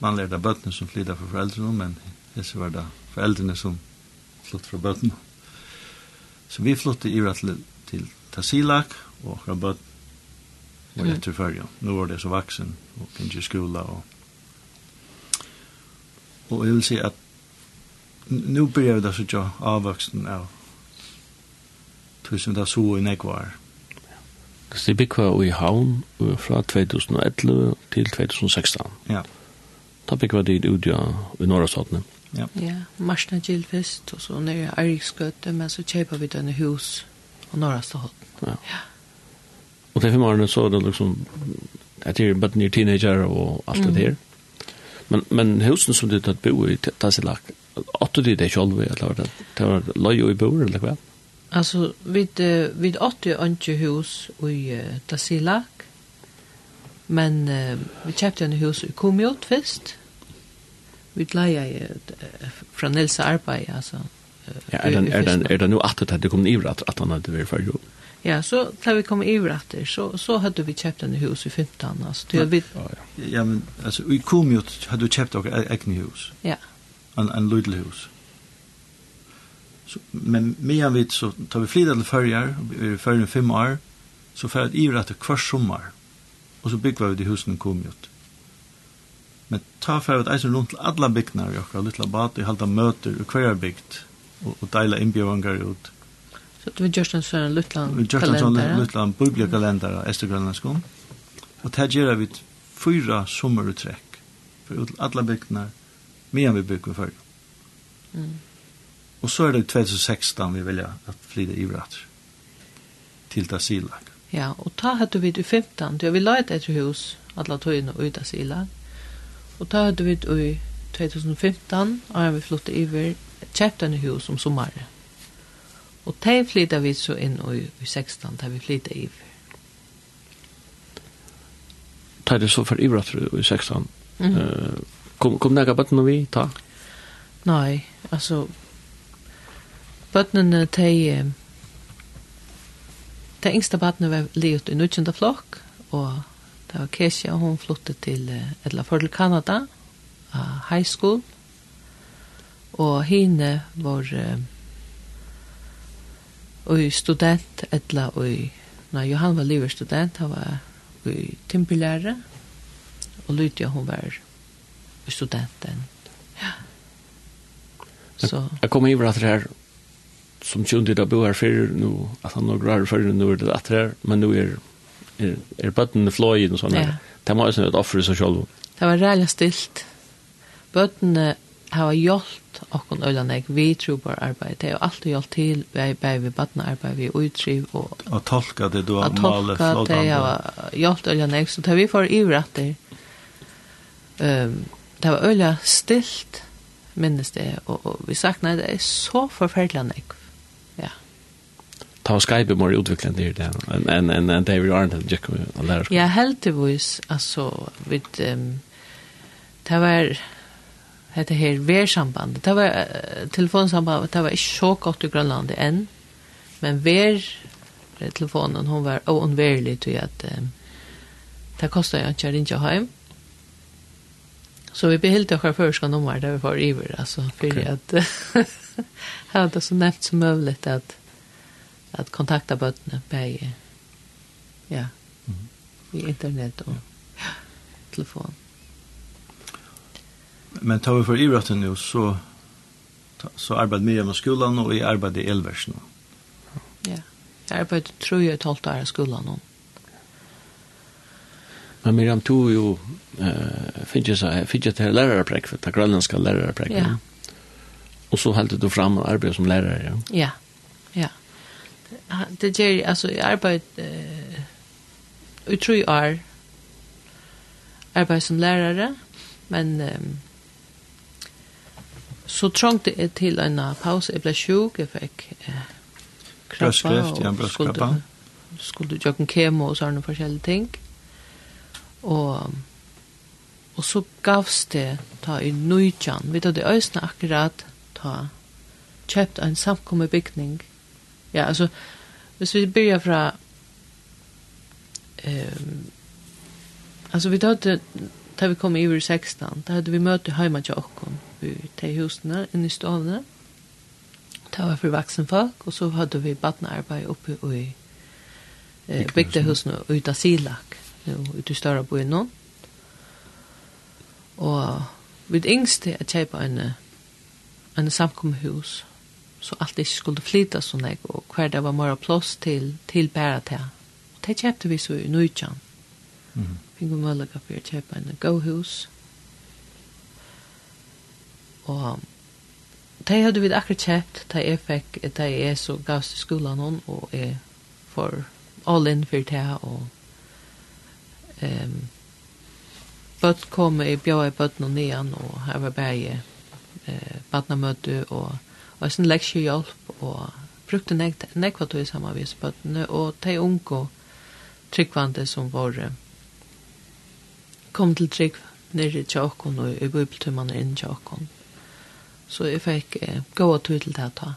Man lärde bøttene som flyttade for foreldrene, men det var det foreldrene som flyttade från bøttene. Så vi flyttet ivrat til, til Tassilak og fra bøtt var mm. efter förra. Nu var det så vaksen, og inte i skola. Og, Och, och jag vill säga nå nu vi det så ikke avvoksen av tusen där så i nekvar. Så det bygger i havn fra 2011 til 2016. Ja. Da bygger det ut ja, i norra statene. Ja. ja, Marsna Gilfest, og så nere Eiriksgøte, men så kjøper vi denne hus og norra staten. Ja. ja. Og til fem årene så er det liksom, jeg tror bare nye teenager og alt det der. Men, men husen som du tatt bo i, det er lagt, åtte de det selv, eller det var løy og i bor, eller hva? Alltså vid vid 80 anke hus i Tasilak. Men uh, vi köpte en hus i Komiot först. Vi leja uh, från Nils Arpai alltså. Uh, ja, är den är den är den nu att det kommer i att att han hade varit för jo. Ja, så när vi kom i vrat så så hade vi köpt en hus i 15 alltså. Det vi ja, ja. ja men alltså i Kumiot hade du köpt också ett hus. Ja. En en litet hus. Så, men medan vi så tar vi flida till förjar, vi är för i fem år, så färjar i ivra till kvar sommar. Och så bygger vi det husen kom ut. Men ta färd att eisen runt till alla byggnader och okra, lilla bad i halta möter, i kvar byggt, och, och deila inbjövangar ut. Så vi just en sån liten Vi görs en sån luttland bibliokalendare, Estergrönlandskon. Och det här gör vi fyra sommaruträck för alla byggnader, medan vi bygger färjar. Mm. Og så er det 2016 vi vilja at flyde i vratt til det silag. Ja, og ta hadde vi i 15, då vi la et etter hus, alle tøyene og ut av silag. Og ta hadde vi i 2015, og vi flytta iver, kjøpt en hus om sommaren. Og de flytta vi så inn i, i 16, da vi flytta iver. Ta det så for ivrat i 16. Mm. Uh, kom, kom nega bøttene vi, ta? Nei, altså, bøttene til det yngste bøttene var livet i nødgjende flokk, og det var Kesia, og hun flyttet til Edla Fordel Kanada, high school, og henne var og student, eller og nei, Johan var livet student, han var i timpelære, og Lydia, hun var studenten. Ja. Så. Jeg kommer i at det her som tjonte da bo her fyrir nu, at han nok rar fyrir nu er det atre, men nu er, er, er bøttene fløyen og sånne. Ja. Det må også være et offer i seg selv. Det var reilig stilt. Bøttene har hjulpet okkon øylanek, vi tror på arbeid, det er jo alltid hjulpet til, vi er bare vi bøttene arbeid, vi utriv og... Og tolka det du har malet flådande. Og tolka det jeg har hjulpet øylanek, så det vi får ivratter. Um, det var øyla stilt, minnes det, og, og vi sakna det er så forferdelig nekv ta Skype mer utvecklat det där en en en en David Arnold Jack och lära. Ja, helt det vis alltså vid ehm det var hette her versambandet. Det var telefonsamband, det var ikke så godt i Grønland enn, men ver telefonen, hon var oundvärlig till att um, det kostar jag inte att ringa hem. Så vi behöll det första nummer där vi var iver, alltså för okay. att (laughs) ha det så näft som möjligt att att kontakta bötterna på ja, mm. i internet och ja. telefon. Men tar vi för idrotten nu så så arbetar mer med skolan och i arbetar i elversen. Ja. Jag arbetar tror jag ett år i skolan och Men Miriam tog ju eh fidget så fidget till lärarpräck för att grönländska lärarpräck. Ja. Och så höll du fram och arbetade som lärare. Ja. ja det gjør, jeg, altså, jeg arbeid eh, i tre år, arbeid som lærere, men um, så trångte jeg til en pause, jeg ble sjuk, jeg fikk eh, krabba, og skulle, skulle gjøre en kemo og sånne forskjellige ting, og Og så gavs det ta i nøytjan. Vi hadde øyne akkurat ta kjøpt en samkommet bygning Ja, alltså hvis vi börjar från ehm alltså vi hade där vi kom över 16, då hade vi möte hemma till Okkon i te husen inne i stan. Det var för vuxen folk och så hade vi barnarbete uppe i eh byggde husen ut av Silak nu ut i större byn då. Och vid yngste att köpa en en samkomhus så allt ikke skulle flyta så nek, og hver det var mer plås til, til bæra til. Og det kjøpte vi så i Nujjan. Mm. Fikk vi mulighet for å kjøpe en gåhus. Og det hadde vi akkurat kjøpt, det jeg fikk, det jeg så gavs til skolan hon, og jeg får all in for det, og um, bøtt kom, i bjør i bøtten og nian, og her var bare eh, badnamøte, og og sin leksjehjelp og brukte nekva tog i samarbeidsbøttene og de unge tryggvande som var kom til trygg nere i tjokken og i bibeltummene inn tjokken. Så jeg fikk eh, gåa tog til det ta.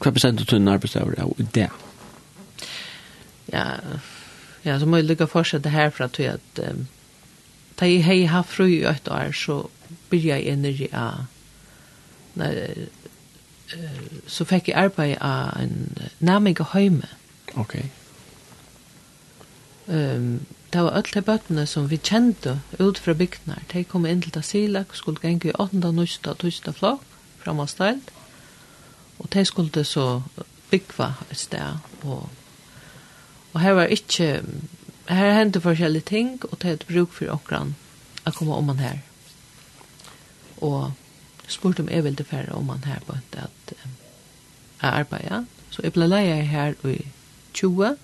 Hva bestemte du en arbeidsdager av det? Ja, ja så må jeg lykke fortsette herfra til at um, da jeg har haft fru i et år så byrja i energi av när så fick jag arbeta av en nærmige høyme. Ok. Um, det var alla bötterna som vi kände ut från bygdene. De kom in till til och skulle gjenge i åttonda, og 9. og 10. fram och ställt. Och de skulle så byggva ett sted. Och, och här var inte här hände forskjellige ting, och det är ett bruk för åkran att komma om man här. Mm og spurte om jeg ville færre om han her på at, at um, jeg arbeider. Så jeg ble leie her i 20,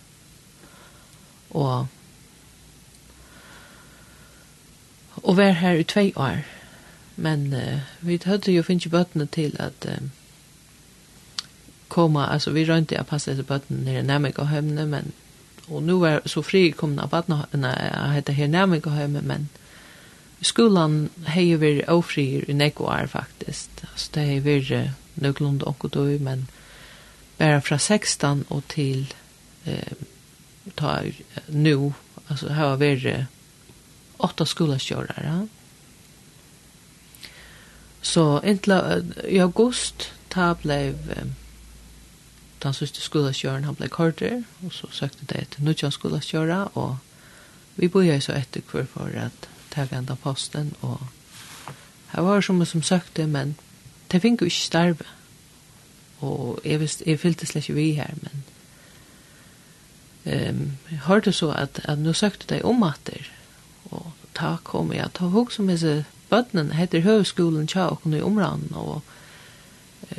og og var her i 2 år. Men uh, vi hadde jo finnes bøttene til at um, koma, altså vi rønte jeg passet etter bøttene nere nærmere og hømne, men og nu var så fri komna av bøttene, nei, jeg heter her nærmere og hømne, men skolan har vi ofrier i nekvar faktiskt. Alltså det har vi någorlunda och då men bara från 16 och till eh, ta nu alltså här har vi åtta skolastjörare. Så inte i august ta blev den sista skolastjöraren han blev korter och så sökte det till nutjans skolastjöra och vi började så efter kvar för att mottagande enda posten, og jeg var som som søkte, men det fikk jo ikke starve. Og jeg, visst, jeg fylte slett ikke vi her, men um, jeg hørte så at, at nå søkte de om atter, og ta kom jeg, ta hok som disse bøttene heter høvskolen tja og kunne i områden, og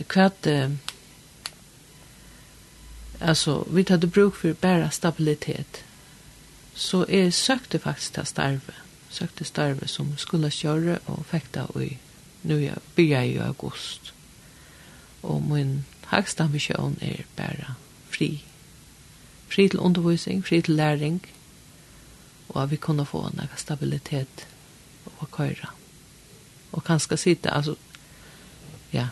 kvart uh, alltså vi hade bruk för bara stabilitet. Så är sökte faktiskt att starva søkte starve som skulle kjøre og fekta i nu jeg byrja i august. Og min høgste ambisjon er bare fri. Fri til undervisning, fri til læring, og at vi kunne få en stabilitet og køyre. Og kanskje sitte, altså, ja.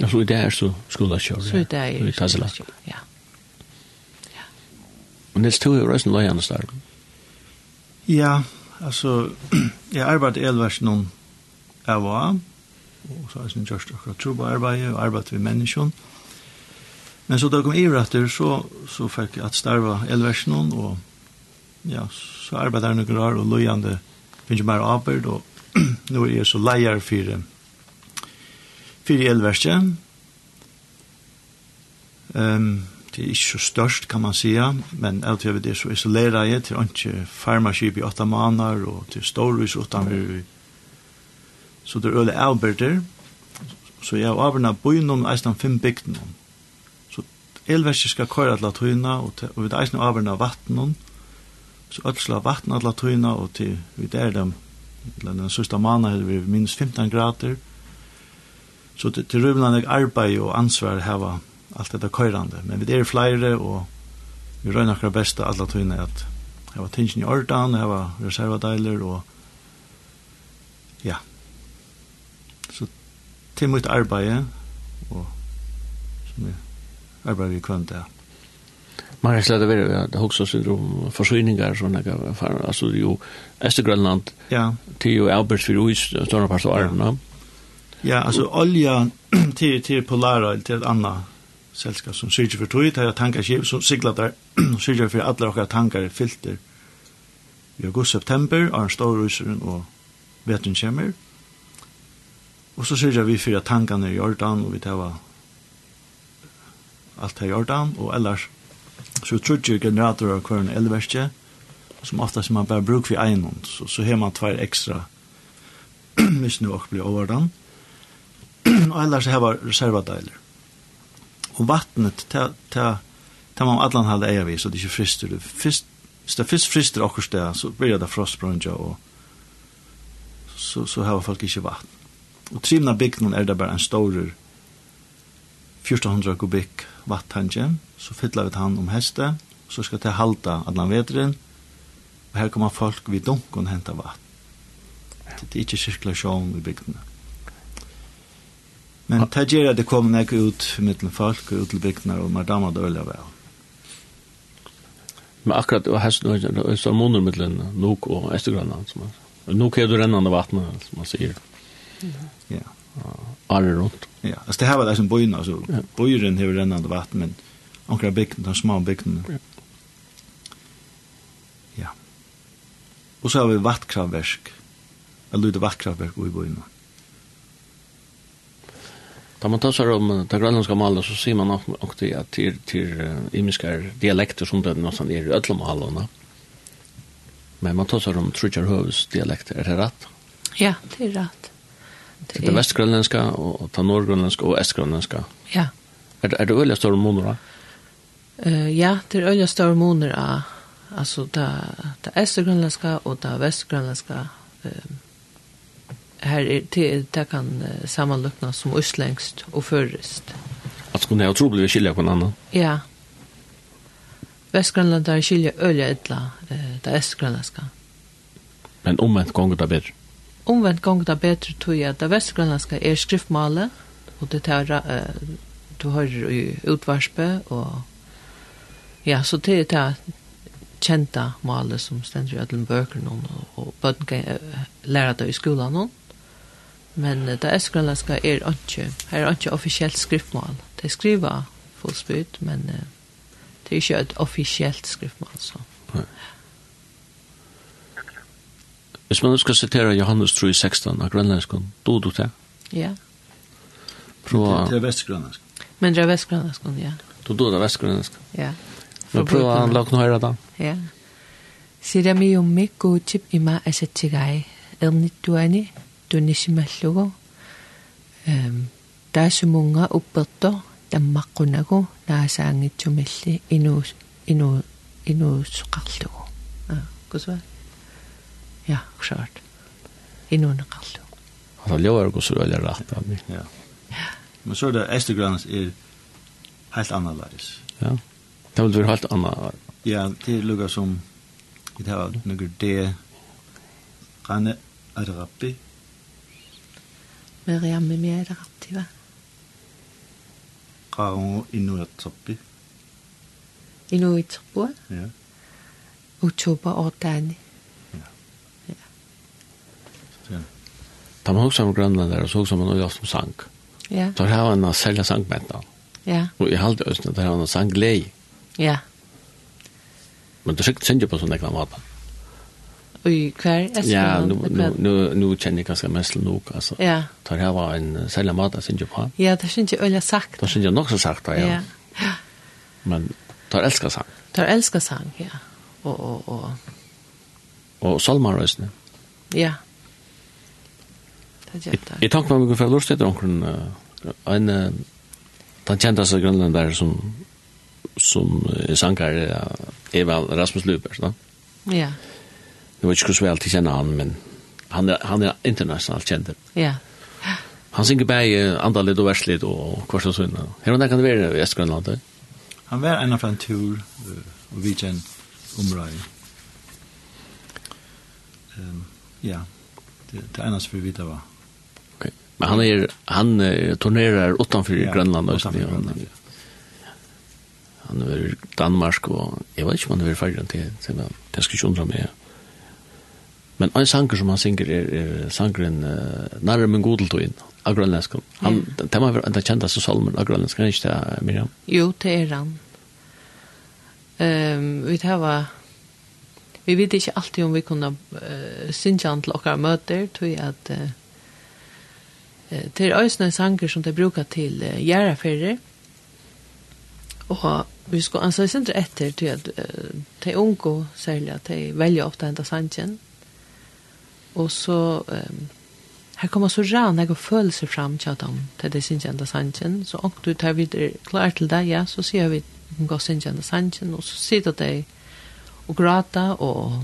Altså i det er så skulle jeg kjøre. Så i det er så skulle jeg kjøre, ja. Ja. Og Nils, du er jo reisen løyende starten. Ja, altså, (clears throat) jeg arbeidde elvers noen av og av, og så har jeg akkurat tro på arbeidet, og arbeidet ved menneskjon. Men så da kom jeg retter, så, så fikk jeg at starva elvers noen, og ja, så arbeidde jeg noen rar, og løyende finner mer arbeid, og (clears throat) nå er jeg så leier for, for elversen. Um, Det er ikke så størst, kan man säga, men alt vi det så isolerer jeg til ikke farmaskip i åtta måneder, og til storhus utanfor. Så det er øle avbyrder, så jeg har avbyrna byen om eisen fem bygden. Så elverset skal køre til tøyna, og, til, og vi eisen avbyrna vatten om, så ødsla vatten til tøyna, og til vi der dem, den sørste måneder, hadde vi minus 15 grader, så til, til røvland arbeid og ansvar hava allt detta köyrande. Men vi är flera och vi rör några bästa alla tunna att var tingen i ordan, var reservadeiler och ja. Så till mitt arbete och som är arbetar vi kvant där. Man kan släda vidare att också syndrom försörjningar såna där alltså ju Östergrönland. Ja. Till ju Albert för ut stora pastor. Ja. ja, alltså olja (clears throat) till till polara till ett annat selskap som syrger for tog, det er tankarskiv som sigler der, (clears throat) syrger for alle okkar tankar er filter i august-september, er en stor russeren og vetren kommer. Og så syrger vi for at tankene er i Jordan, og vi tar alt her i Jordan, og ellers så trutjer generatorer av hver en elverkje, som oftast man bare bruk vi einon, så, så har man tvær ekstra, hvis nu også blir overdan. og ellers har vi reservadeiler og vattnet, ta, ta, ta man allan halda eiga vi, så det er ikke frister. Fyrst, hvis det fyrst frister okkur sted, så blir det frostbrunja, og så, så har folk ikke vatten. Og trimna bygden er det bare en stor 1400 kubikk vattanje så fytler vi han om heste, så skal det halda allan vetren, og her kommer folk vid dunkun henta vatn Det er ikke sirkulasjon i bygdene. Men det gjør at det kommer nek ut mittlen folk og ut til bygdene, og man damer det veldig vel. Men akkurat og hesten og salmoner mittlen nok og Estergrønland, som man Nok er det rennende vattnet, som man sier. Ja. Arre rundt. Ja, altså det her var det som bøyene, altså. Ja. Bøyeren har rennende vatten, men akkurat bygden, de små bygdene. Ja. ja. Og så har vi vattkraftverk. Jeg lyder vattkraftverk i bøyene. Da man tar seg om det grønlandske malet, så sier man nok til at til, til uh, imiske dialekter som det nesten er i ødle malene. Men man tar seg om Trudjar Høves dialekter. Er det rett? Ja, det er rett. Det er, det vestgrønlandske, og det er nordgrønlandske og estgrønlandske. Ja. Er, det, er det øyelig større måneder da? Uh, ja, det er øyelig større måneder da. Altså, det, det er estgrønlandske og det er vestgrønlandske. Um, här är det, det kan sammanlucknas som östlängst och förrest. Att skulle jag tro blir skilja på en annan? Ja. Västgrönland där skilja ölja ettla det östgrönländska. Men omvänt gånger det bättre? Omvänt gånger det bättre tror jag där det är skriftmalet och det tar äh, du har i utvarspe och ja, så det är det kjenta malet som ständer i ödlen bøkene og, og bøtten kan lære det i skolan og Men uh, det østgrønlandske er ikke, her er ikke offisielt skriftmål. De skriver fullspyt, men uh, det er ikke et offisielt skriftmål. Så. Nei. Hvis man skal sitere Johannes 3,16 16 av grønlandsken, do du det? Ja. Prøv Det er vestgrønlandsken. Men det er vestgrønlandsken, ja. Du do det vestgrønlandsken? Ja. Men prøv å lage noe da. Ja. Sida mi jo mikko chip ima asatigai, el nituani, tunisimallugu ehm taasumunga upperto tammaqqunagu naasaangitsumalli inuus inu inu, inuusqarlugu а кусва я шорт инунеқарлу Altså, løver går så veldig rett av meg. Ja. Men så er det Estergrans er helt annerledes. Ja. Det vil være helt annerledes. Ja, det er lukket som det har noen det kan er rappi Meriamme miaidaqartiva qaarungu inuiatserpi inuitserpua ja uchoba ortani. ja ja også har grønland der, så som man også som sang. Ja. Så här var en sälja sank. Ja. Og i halde östnet har man en sank lei. Ja. Men det skickade sig inte på sådana kvar vatten i kvar Ja, nu nu nu nu känner jag ganska mest nog alltså. Ja. Tar här var en sälja mat sen ju på. Ja, det syns ju öliga sagt. Det syns ju nog så sagt ja. Ja. Men tar älskar sang. Tar älskar sang, ja. Och och och och salmarösne. Ja. Det gör det. Jag tänker mig ungefär lust det onkeln en den kjente seg grønlander som, som sanger er Eva Rasmus Luper, da? Ja. Jeg vet ikke hvordan väl till känna han, men han er, han er internasjonalt kjent. Ja. Han synger bare bäge andalit og verslit og kvart og sånn. Her og der kan det være i Estgrønland, Västgrönland? Han var en av en tur og vi känner omrøy. Um, ja, det, det är annars för vi vet vad. Okay. Men han, er, han uh, turnerer utanför ja, Grønland, Grönland. Utanför Grönland, ja. Han er i Danmark og jeg vet ikke om han är färdig till, till, till, till, till, till, till, till, Men en sanger som han synger er, er sangeren uh, Nærre min godeltøyen av grønlandsk. Han, yeah. det være enda kjenteste salmen av grønlandsk, er ikke det, Miriam? Jo, det er han. Um, vi tar var vi vet ikke alltid om vi kunne uh, synge han til okkar møter, tror jeg at uh, Det er også øyne sanger som de bruker til uh, gjæreferie. Og vi skal ansa sindre etter til at uh, de unge særlig at de velger ofte enda sangen. Og så, um, her kommer så rann jeg og følelser fram til dem, til det sinnsjende sannsjen. Så om du tar videre klar til deg, ja, så sier vi hun går sinnsjende sannsjen, og så sitter de og gråter, og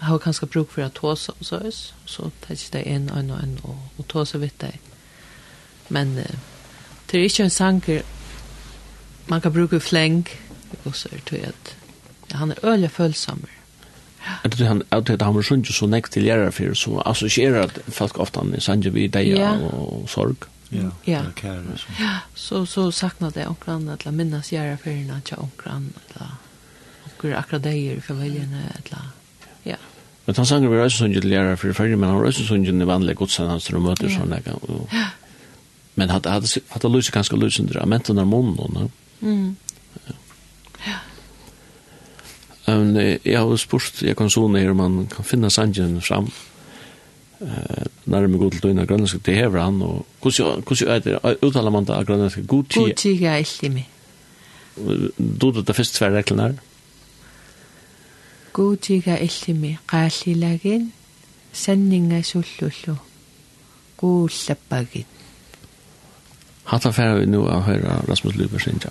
har kanskje bruk for å ta seg og så, så tar ikke de en og en og en og, og ta seg vidt deg. Men uh, det er ikke en sanker man kan bruke fleng, og så er det at han er øyelig følsommer. Jeg det han at det han var sjunket så nekt til gjerne for så assosierer at folk ofte i sanger vi deg og sorg. Ja, ja. Så, så sakna det omkran eller minnes gjerne for henne ikke omkran eller omkran akkurat deg för familiene eller ja. Men han sanger vi også sunget til gjerne for ferdig, men han var også sunget i vanlige godsen hans når møter sånn jeg kan. Men hadde hadde hadde lyst ganske lyst under amenten mentorna munnen. Mm. Ja. Men jeg har spurt, jeg kan sånne her, om han kan finne sangen fram, eh nærme god til døgnet grønlandsk det hever han, og hvordan er det, uttaler man det av grønlandsk? God tid? God tid er ikke med. Du det det første svære reglene her? God tid er ikke med. Galt i lagen, sending sullullu. God slappagin. Hatta færre vi nu av høyre Rasmus Løber sin ja.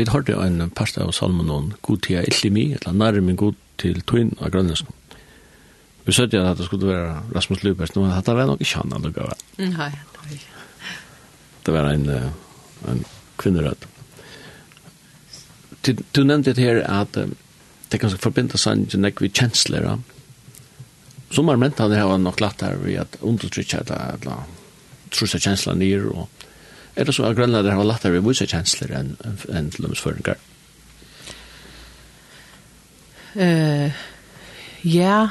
vi hørte en pasta av salmen om god tida illimi, eller nærmen god til tøyn av grønløsken. Vi søtte at det skulle være Rasmus Lubers, men dette var nok ikke han han lukket. Nei, det var en, en kvinnerød. Du, du nevnte det her at det kan forbinde seg ikke nek vi kjensler. Som er mentene har nok lagt her ved at undertrykket det, eller trusse kjensler nere, og er det så at grønlander har lagt av i vise kjensler enn en, en til lømsføringer. Uh, ja,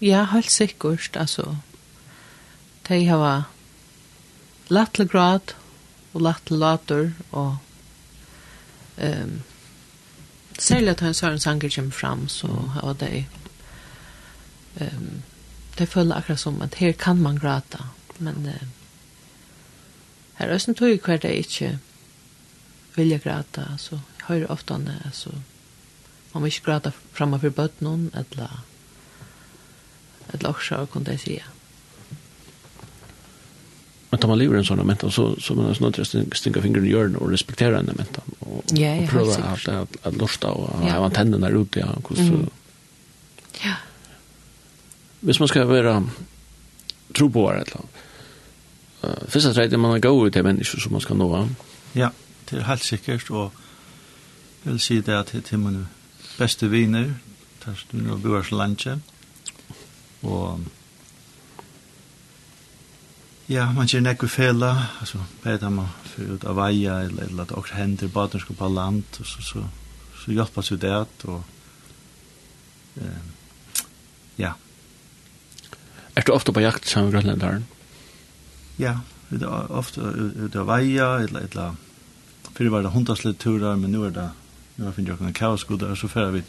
ja, helt sikkert, altså. De har lagt til grad og lagt til later og um, særlig at han søren sanger kommer fram, så har de um, de føler akkurat som at her kan man gråta, men uh, Her er tog hver det ikke vilja græta, altså, ofte oftane, altså, man må ikke græta framme for bøtnen, eller, eller også, kunne jeg si. Men tar man lever en sånn mentan, så, så man er sånn at jeg stinker fingeren i hjørnet og respekterer henne mentan, og, ja, ja, og prøver at, at, at lorsta, og ja. ha antennen der ute, ja, hvordan, mm. ja. Hvis man skal være tro på hver et eller annet, uh, första trädet man har gått till människor som man ska nå. Ja, det är helt säkert och jag vill säga det att det är mina bästa viner där du nu bor så länge och Ja, man kjenner nekve fela, altså, bæta man fyrir ut av veia, eller, eller at okkur hender baden skal på land, og så, så, så hjelpa seg det, og, eh, ja. Er du ofte på jakt sammen med grønlendaren? Ja, det er ofte ut av veia, eller et eller Fyrir var det hundaslitt turar, men nu er det, nu har er jo jokkene kaosgudar, så fyrir vi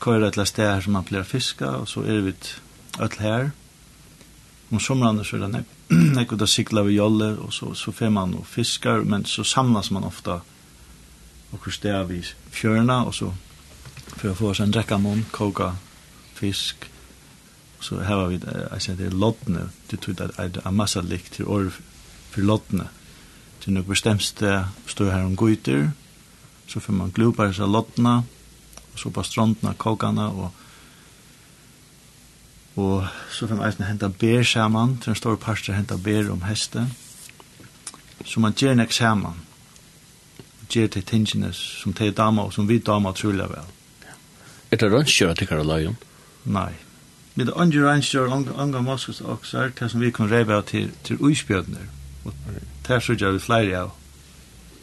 køyra et eller sted her som man pleier fiska, og så er vi öll her. Om somrande så er det nek, (clears throat) nek, da sikla vi jolle, og så, så fyrir man og fiskar, men så samlas man ofta og sted vi fjørna, og så fyrir å få oss en drekka mån, koka fisk, så här vi jag säger det är lottne det tror att det är en massa lik till år för lottne det är nog bestämst står här om gojter så får man glupar så lottna och så på strandna kokarna och og så får man eisen henta ber saman til en stor parster henta ber om heste. Så man gjør nek saman gjør til tingene som te dama og som vi dama trulig vel. Er det rønnskjøret til Karolajon? Nei, med Anger Ranger Anga Moskus Oxar, det som vi kan reba til, til uisbjødner. Og det er så gjør vi flere av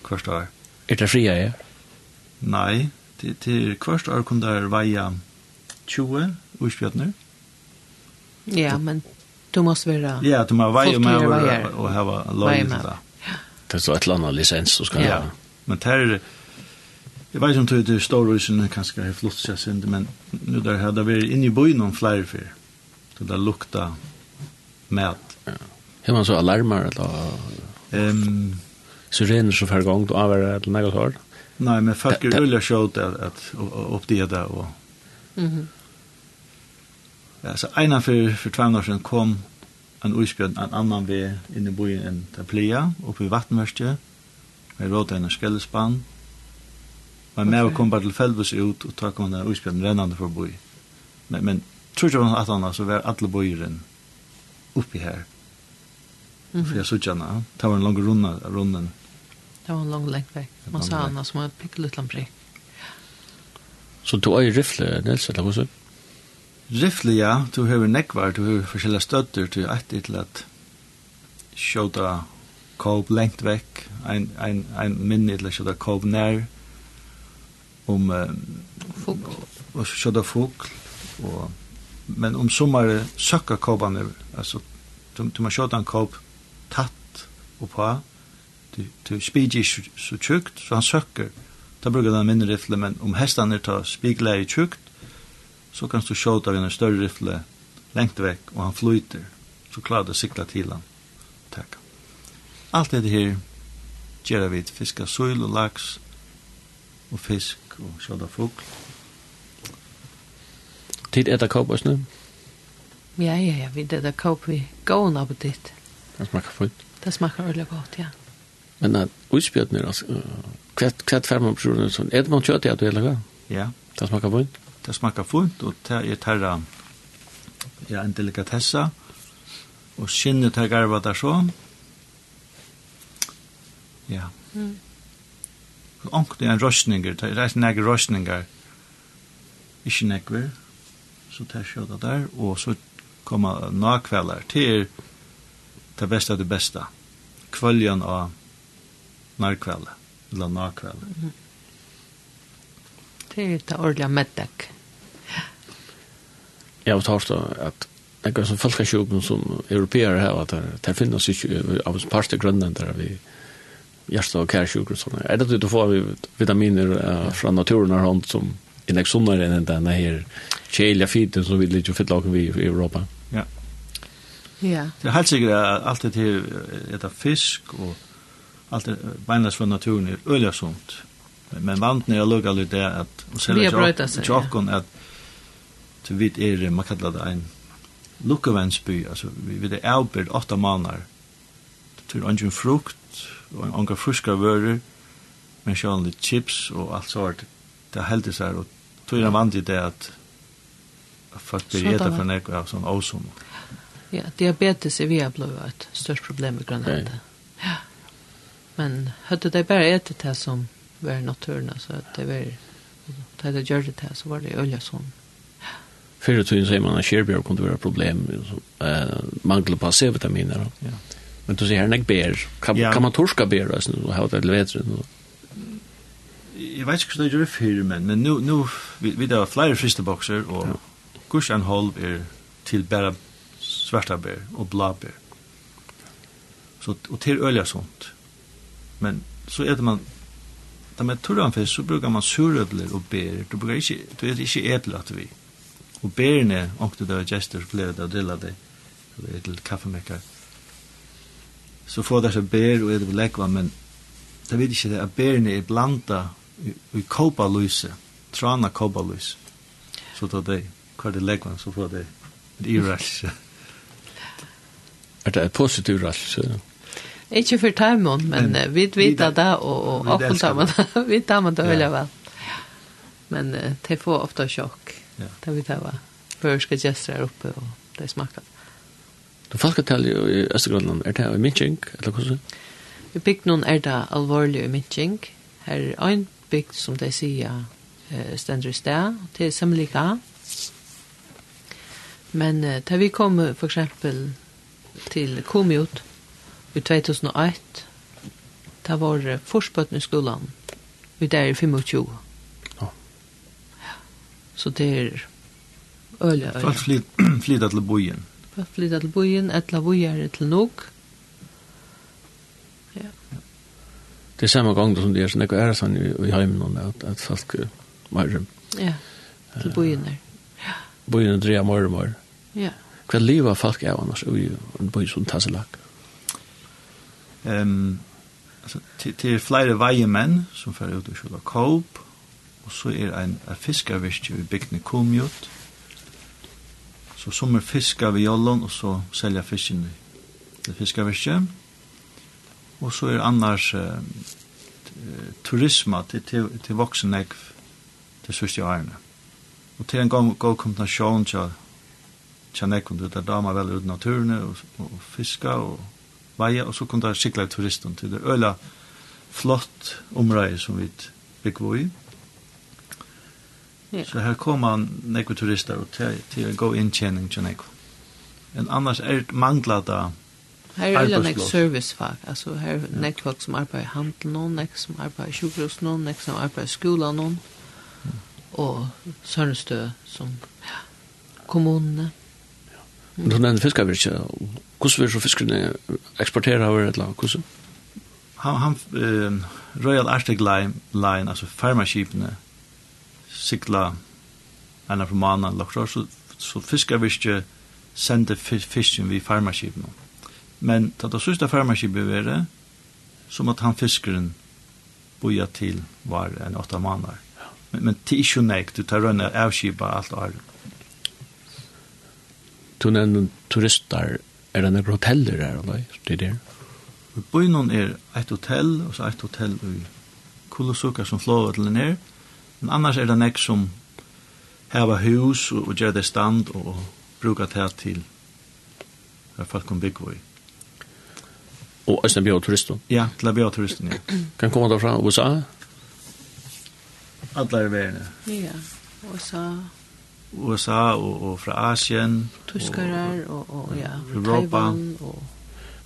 hvert år. Er det fria, ja? Nei, til, til hvert år kunne det veie 20 uisbjødner. Ja, men du måste vara Ja, du må veie med og, og, og ha lov til det. Det er så et eller annet lisens så skal ha. Ja, men det er Jeg vet ikke om det er storrøysene kanskje har flott seg sind, men nu der har det vært inne i byen om flere fyr. Så det lukta mat. Ja. Har man så alarmer eller um, sirener som fer gang til avhører avvære eller noe sånt? Nei, men folk er ulla skjøt at at oppdida og... Mm -hmm. Ja, så ena for, for två år sedan kom en uisbjørn en annan vi inne i byen enn der pleia, oppe i vattenmørstje, med råd en skellespann, Men med kom bare til Felvis ut och tog hon där utspelade rennande för boi. Men, men tror jeg at han så var alle bojen oppi her. Mm -hmm. För jag såg henne. Det var en lang runda, runden. Det var en lång länk väg. Man sa han som en pyckelutlan prick. Så du är i rifle, Nils, eller vad så? Riffle, ja. Du har nekvar, du har forskjellige støtter, du har ett til at skjøta kåp lengt vekk, ein, ein, ein minne til å skjøta kåp nær, om fågel. Och så där fågel Og, men om sommare söka kobban altså, du, du må man en kåp tatt og på du du spigi så tjukt så han søkker. Da brukar den mindre rifle, men om hästarna tar spiglar i tjukt så kan du skjuta en større rifle lengt vekk, og han flyter så klarar å sikla til han Takk. Alt det her, gjør vi fiska sill og laks, og fisk og skjøta fugl. Tid etter kåp også Ja, ja, ja, vi det der kåp vi går nå på. Det smaker fint. Det smaker veldig godt, ja. Men at utspjøtene, altså, kvett, kvett fermer på sjøen, sånn, er det man kjøtt i eller du? Ja. Det smaker fint? Det smaker fint, og det er terra, ja, en delikatessa, og skinnet er garva der så. Ja. Mm onkne en røstninger, det er en nekker røstninger, ikke nekver så det er sjåda der, og så kommer nakvelder til det beste av det beste, kvølgen av nakvelder, eller nakvelder. Mm -hmm. Det er det ordentlig meddek. Jeg har talt at det er som folkesjøkken som europeere her, at det finnes ikke av en part av grønlandere vi hjärta och kärsjukor och sådana. Är det att du får vitaminer uh, från naturen har hånd som är nästan sundare än den här kjeliga fiten som vi lite fylla och vi i Europa? Ja. Ja. Det är helt säkert att allt det här äta fisk och allt det beinlas från naturen är öliga sunt. Men vanten jag lugga lite det att och sen är att så vid är man kallar det en lukkavensby, alltså vi vid är avbörd åtta månader till ungen frukt onka fruska vörur, men sjönlig chips og alt sånt. Det heldur seg, og tog er vant i det at folk blir etter for nek av sånn awesome. Ja, diabetes er vi har blivit et størst problem i Granada. Ja. Men hadde de bare etter det som var naturen, så at det var, da de gjør det så var det olja som Fyrir tiden sier man at kjerbjørn kunne være problem, uh, mangler på C-vitaminer. Ja. Men du ser nek ber. Kan, ja. kan man torska ber alltså och ha det vetren och Jag vet inte hur det är men men nu nu vi vi där flyer fiske boxer och ja. kush and hold är till bara svarta bär och blå bär. Så och till ölja sånt. Men så äter man Där med turran fisk så brukar man surödlor och bär. Du brukar inte du är inte ätlat vi. Och bärne och det där gestor flöda dilla det. Det är ett kaffemekar så får det seg bær og er det legva, men det vet ikke det, at bærene er blanda i, i kåpalyse, trana kåpalyse. Så da det, hva er det lekva, så får det et irrelse. er det en positivt relse? Ikke for termon, men, men vi vet det, og, og tar man det, (laughs) vi tar man det veldig vel. Men det får ofte sjokk, ja. det vi tar va. Før skal gestere oppe, og det smaker det. Du falskatallet i Østergrønland, er det i Minching eller hva så? I bygden er det alvorlig minking. Her er en bygd som de sier stender i sted, til Semlika. Men da vi kom for eksempel til Komiot i 2008, da var forspøtten i skolen, vi der i 25. Ja. Så det er øye, øye. Folk flytta til bojen flytta til bojen, etla vujere til nok. Ja. Det er samme gang som det er sånn, det er sånn i, i heimen, at, at folk er mer. Ja, til bojen der. Ja. Byen dreier mer og mer. Ja. Hva livet folk er annars i en by som Tasselak? Um, altså, til, til flere veiemenn som fer ut og kjøler kåp, og så er en, en fiskervirke i bygden Komjot, Så som er fiska ved jollon og så selja fisken til fiskaverket. Og så er annars eh, turisma til, til, til voksen ekv til sørste årene. Og til en gang god kombinasjon til kjenner jeg det er dama vel ut naturen og, og fiska og veie, og så kunne det sikla turisten til det øyla flott område som vi bygger i. Ja. Så her kommer nekve turister og til, til å gå inntjening til nekve. En annars er det manglet da Her er det nekve servicefag, altså her er nekve folk som arbeider i handel noen, nekve som arbeider i sjukhus noen, nekve som arbeider i skola noen, og Sørnstø som ja, kommunene. Ja. Men du nevner fiskarvirkje, hvordan vil så fiskerne eksportere over et eller annet? Han, han, uh, Royal Arctic Line, line altså farmaskipene, sikla enn av romanen lakrar, så, så fiskarvirke sende fisken vi farmaskipen. Men da det sørste farmaskipen var sum at han fiskeren boja til var en åtta månader. Men, men til ikke nek, du tar rønne avskipa alt år. Du nevner turister, er det noen hoteller her, eller? Det er det? Er eit hotell, og så eit hotell i Kolosuka som flåvetlen er, Men annars er det nek som heva hus og, og gjør det stand og, og bruka det til hva folk kan bygge i. Og æsne bjør turisten? Ja, til å bjør turisten, ja. (clears throat) Kan komme derfra USA? Alla er verene. Ja, USA. USA og, og fra Asien. Tyskere og, og, og ja, Europa. Taiwan og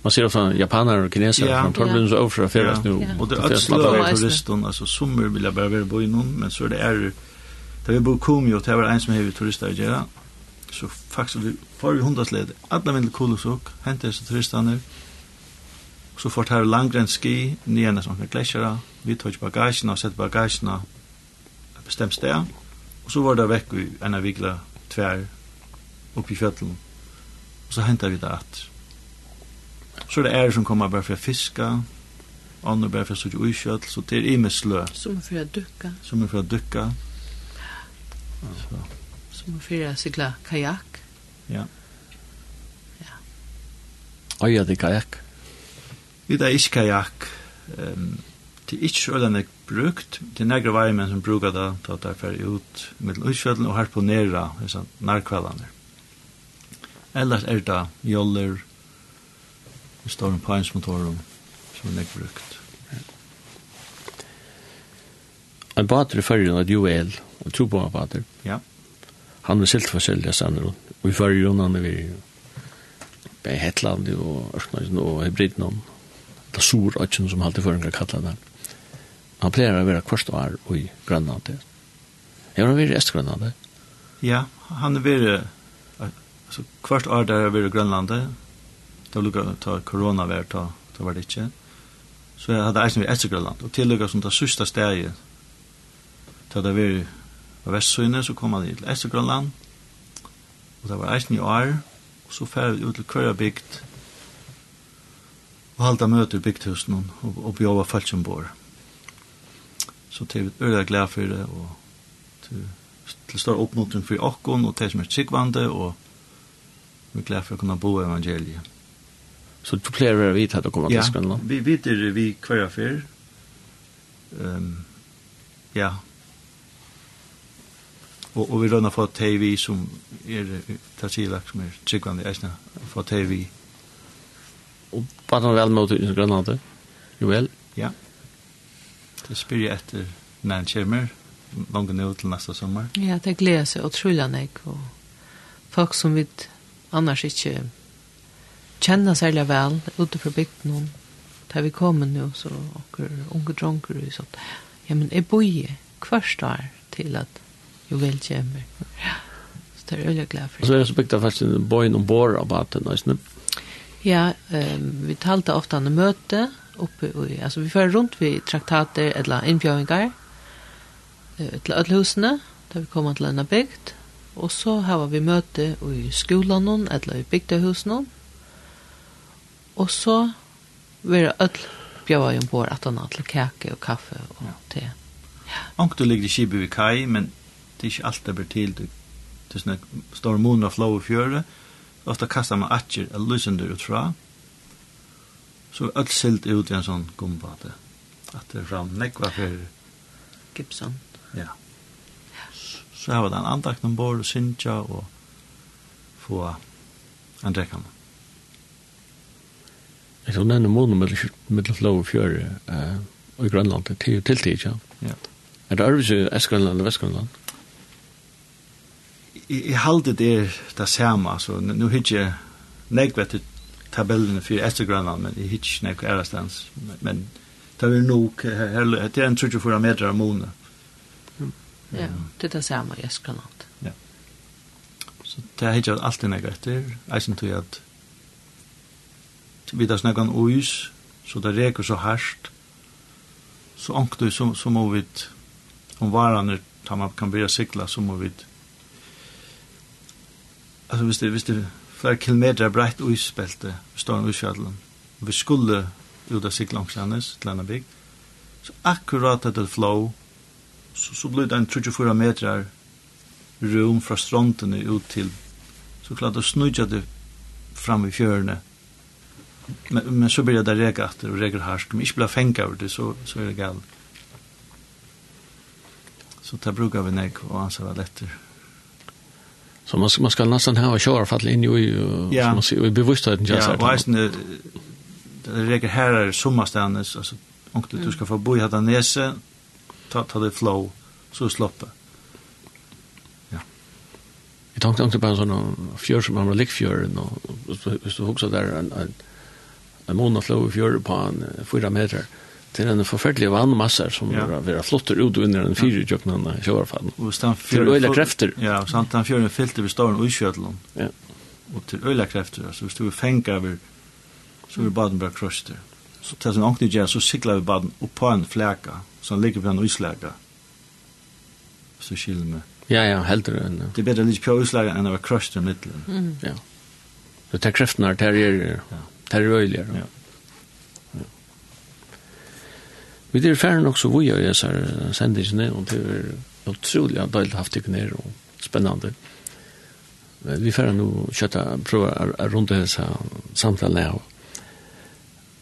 man ser ofta japaner och kineser ja. från Torbjörn så ofta för ja. nu. Och det är ödsla av turisten, alltså sommer vill jag bara vara i innan, men så är det är det vi bor kom ju, det var en som hever turister att göra. Så faktiskt, vi får vi hundasled, alla vill kolusok, hämtar sig turisterna så fort här langt ski, nere som kan gläsjera, vi tar bagagerna och sätter bagagerna ett bestämt sted, och så var det väck i en av vikla tvär upp i fjällen, och så hämtar vi det att Så er det er som kommer bare for å fiske, andre bare for å sitte uiskjøtt, så det er i med slø. Som er for å dukke. Som er for å dykke. Så. Som er for å sikle kajak. Ja. Ja. Og ja, det kajak. Vi er ikke kajak. Um, det er ikke så øyne brukt. Det er nægre veimenn som bruker det, da det er ferdig ut med uiskjøttene og harponere nærkveldene. Ellers er det joller, Vi står en peinsmotorum som er nekbrukt. En bater i fyrrjun er Joel, og tro på en bater. Ja. Han er silt for selja sander, og i fyrrjun han er vi i Hetland og Ørknøysen og Hebriden om det sur økken som alltid føringar kallar den. Han pleier å være kvart år i Grønland. Er han vært i Estgrønland? Ja, han er vært altså, kvart år der er vært i Grønland, det var lukka ta korona vær ta, ta var det ikkje. Så jeg hadde eisen vi etter Grønland og til lukka som det sørste steget, ta det var på Vestsøyne, så kom han til etter Grønland og det var eisen i år, og så fær vi ut til Køya bygd, og halda møter bygdhusen, og, og bjåva folk som bor. Så til vi øyla glede for det, og til, til større oppmuntring for okkon, og til som er tryggvande, og vi er glede for å kunne bo evangeliet. Så du pleier å være vidt at du kommer til Skåne? Ja, vi vet det vi hver fyr. Um, ja. Og, og vi rønner for TV som er tassilak som er tryggvande i Eisna, for TV. Og bare noe vel mot i Grønland, jo vel? Ja. Det spyr jeg etter når han kommer, langt ned til neste sommer. Ja, det gleder seg utrolig nek, og folk som vi annars ikke kjenner særlig vel ute fra bygden Da vi kommer nå, så okker, unge dronker og sånt. Ja, men jeg bor i kvørst der til at jo vel kommer. Ja, så det er jeg veldig glad for. Og så er det så bygd av faktisk en bøyen og bor av baten, ikke Ja, um, vi talte ofte om møte oppe i, altså vi fører rundt vi traktater eller innfjøringer til ødelhusene, da vi kommer til en bygd. Og så har vi møte i skolen eller i bygdehusene, Og så vera ødel bjóa um bor at han har til kake og kaffe og te. Ja. Onkt du ligger i skibet ved kai, men det er ikke alt det blir til. Det er sånne store måneder og flå og fjøre, og kastar man atjer og lysender ut fra. Så er alt silt ut i en sånn gumbate. At det er fram nekva for... Gibson. Ja. Så har vi den andakten ombord og synsja og få en rekkene. Jeg tror denne måneden mellom Flå og Fjøre uh, og i Grønland er til tiltid, ja. Er det Arvis i Østgrønland eller Vestgrønland? I halde det er det samme, altså. Nå hittir jeg negvet tabellene for Østgrønland, men jeg hittir ikke negvet ærestans. Men men det er nok, her, det er en 34 meter av måneden. Ja, det er det samme i Østgrønland. Ja. Så det er hittir alltid negvet, det er eisen til at vi da snakkan uis, så det reker så harsht, så ångtu så, så må vi, om varandre, tar man kan börja sikla, så må vi, altså hvis det, hvis det flere kilometer breit uisbelte, vi står en uisfjallen, vi skulle ut av sikla omkjennes, til denne bygg, så akkurat etter flow, så, så blir det en 34 meter rum fra strontene ut til, så klart å snudja det fram i fjørene, men, men så blir det rega etter og rega harsk, men ikke blir fengt over det, så, så er det galt. Så det brukar vi nek og anser det lettere. Så man, man skal nesten ha kjører fall inn i, ja. som man sier, i bevisstheten. Ja, og eisne, det reker her er sommerstående, altså, om du skal få bo i hatt nese, ta, ta det flow, så sloppe. Jeg tenkte onkte på en sånn fjør som han var likfjøren, og hvis du husker der, en, en, en en månad flå i fjör på en fyra meter till en forferdelig vannmasser som ja. var vera flottor ut under den fyra jöknarna i sjörfallen. Och stan Til øyla krefter. Ja, og sant, den fjörden fyllde vi storm och iskötlån. Ja. Og til øyla krefter, altså hvis du och fänkade over, så vi baden bara kröster. Så til sin ångtig gär så sikler vi baden opp på en flæka, så som ligger på en isläka. Så skiljer mig. Ja, ja, helt det. Ja. Det är bättre lite på isläka enn å være kröster i midtelen. Mm. Ja. Så det er kreftene her, det er... Ja Det er røyligere. Ja. ja. Vi er ferdig nok så vi gjør jeg ser sendingene, og det er utrolig at det har haft det ned, og spennende. Vi er ferdig nå kjøtta, prøve å runde disse samtalene her.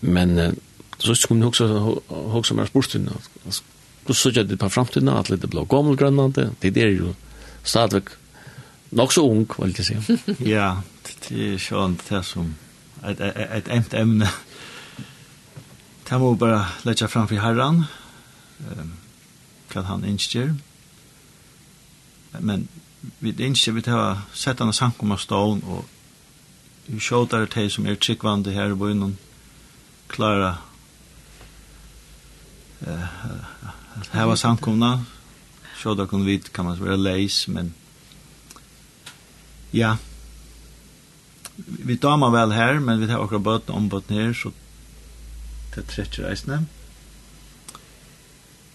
Men så skulle vi også ha som er spørsmål, Du så det på framtiden, at det blir gammelgrønnende, det er jo stadigvæk nok så ung, vil jeg si. (laughs) ja, det er sånn det som ett ett ämt ämne. Det må bara lägga fram för herran. Ehm kan han inskjer. Men vi inskjer vi har sett han samkomma stån och vi skjåtar det som är tryggvande här i början klara eh här var samkomna så då kan vi kan man vara leis men ja vi damer vel her, men vi tar akkurat bøten om bøten her, så det trekker reisene.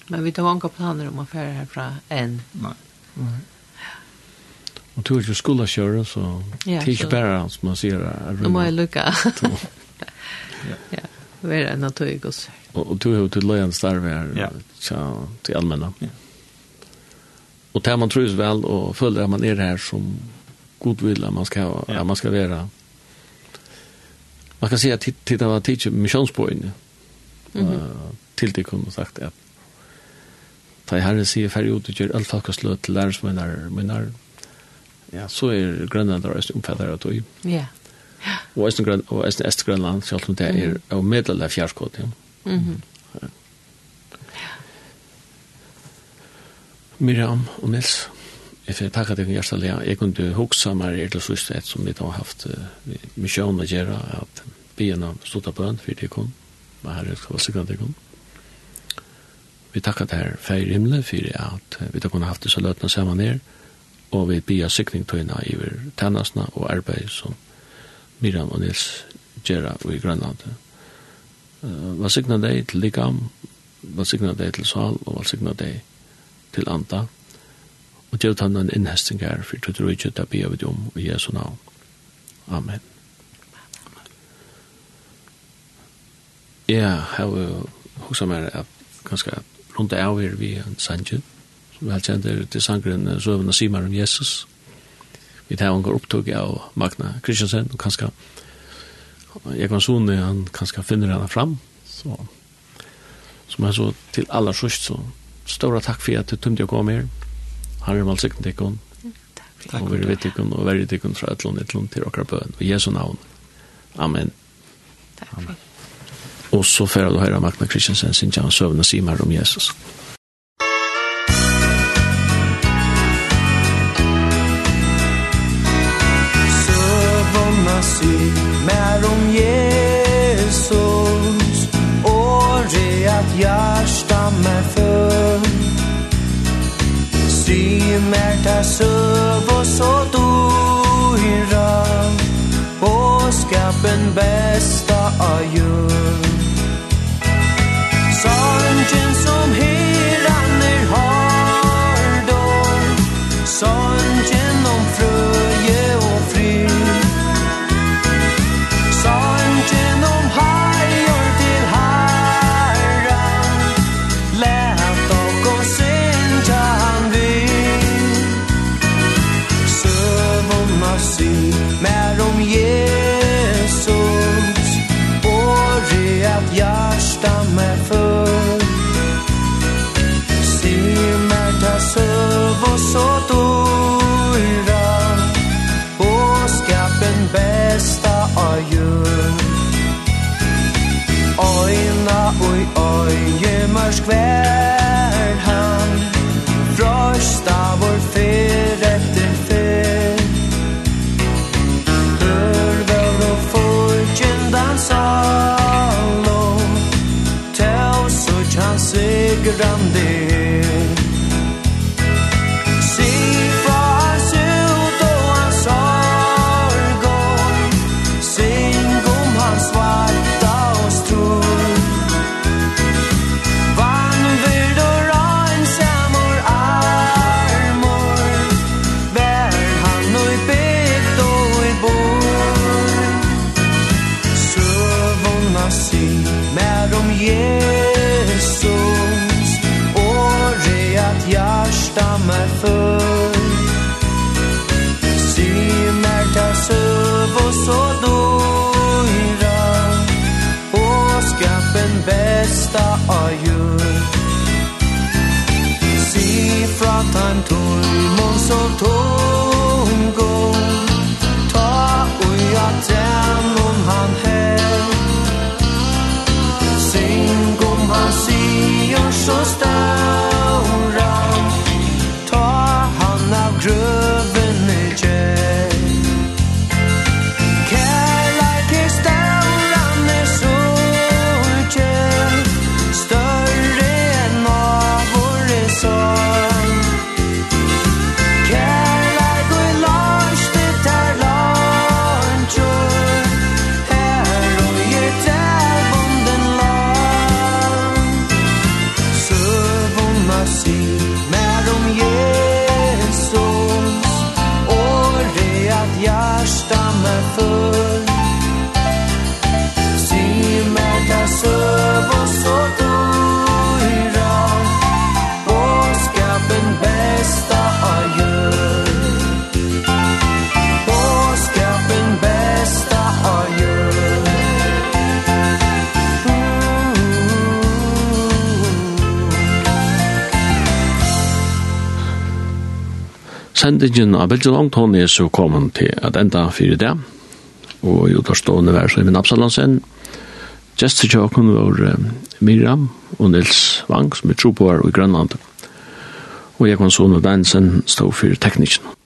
Men vi tar ikke planer om å fære herfra enn. Nei. Nei. Og du er ikke skulle kjøre, så det er ikke bare som man sier. er Nå må jeg lukke. (laughs) Ja, vi er en av tog oss. Og du er jo til løyende starve her ja. til allmenna. Ja. Og det man tror vel og føler at man er her som god vil at man skal, ja. at man skal være man kan säga att det var teacher missionsboyn. Mm -hmm. till det kunde sagt att ta i herre sier færre ut og gjør alt folkaslø til lærersmennar, mennar, ja, så er Grønland og Østen omfattet av tog. Ja. Og Østen Grønland, og Østen Øst Grønland, selv om det er av medel av fjerskått, ja. Mhm. Miriam og Nils. Jeg får takke deg hjertelig. Jeg kunne huksa meg i det sørste et som vi da har haft uh, misjon å gjøre, at byen har stått av bøn for det kom, og herre skal være sikkert det kom. Vi takker deg her feir himmelen for at vi da kunne haft det så løtene sammen her, og vi bia sikning tøyna i tennasna og arbeid som Miriam og Nils gjør i Grønland. Uh, Hva sikna deg til Likam, hva sikna deg til Sal, og hva sikna deg til Anta, og gjør han en innhesting her, for du tror ikke det blir vi om i Jesu navn. Amen. Ja, jeg har meg at ganske rundt av her vi en sanje, som vi har kjent er til sangren Søvende Simar om Jesus. Vi tar en opptog av Magna Kristiansen, og kanskje jeg kan sånne, han kanskje finner henne fram, så som er så til aller sørst, så stora takk for at du tømte å komme her. Herre, mal sikten tikkun. Takk for det. Og vi tikkun, og veri tikkun fra etlun, etlun til okra bøn. Og Jesu navn. Amen. Takk for det. Og så fyrir du høyra Magna Kristiansen, sin jan søvn og simar om Jesus. Søvn og simer om Jesus, åre at hjärsta med född mer ta söv och så dyra Och skapen bästa adjör Sorgen som heran har då Sorgen kväll sendingen av Belgian Longton er så kommet til at enda fire det. Og jo, i utavstående vær så i min Absalansen. Gjester tjåken var Miriam og Nils Vang, som er tro på her i Grønland. Og jeg kan sånn og Dansen stå for teknikken.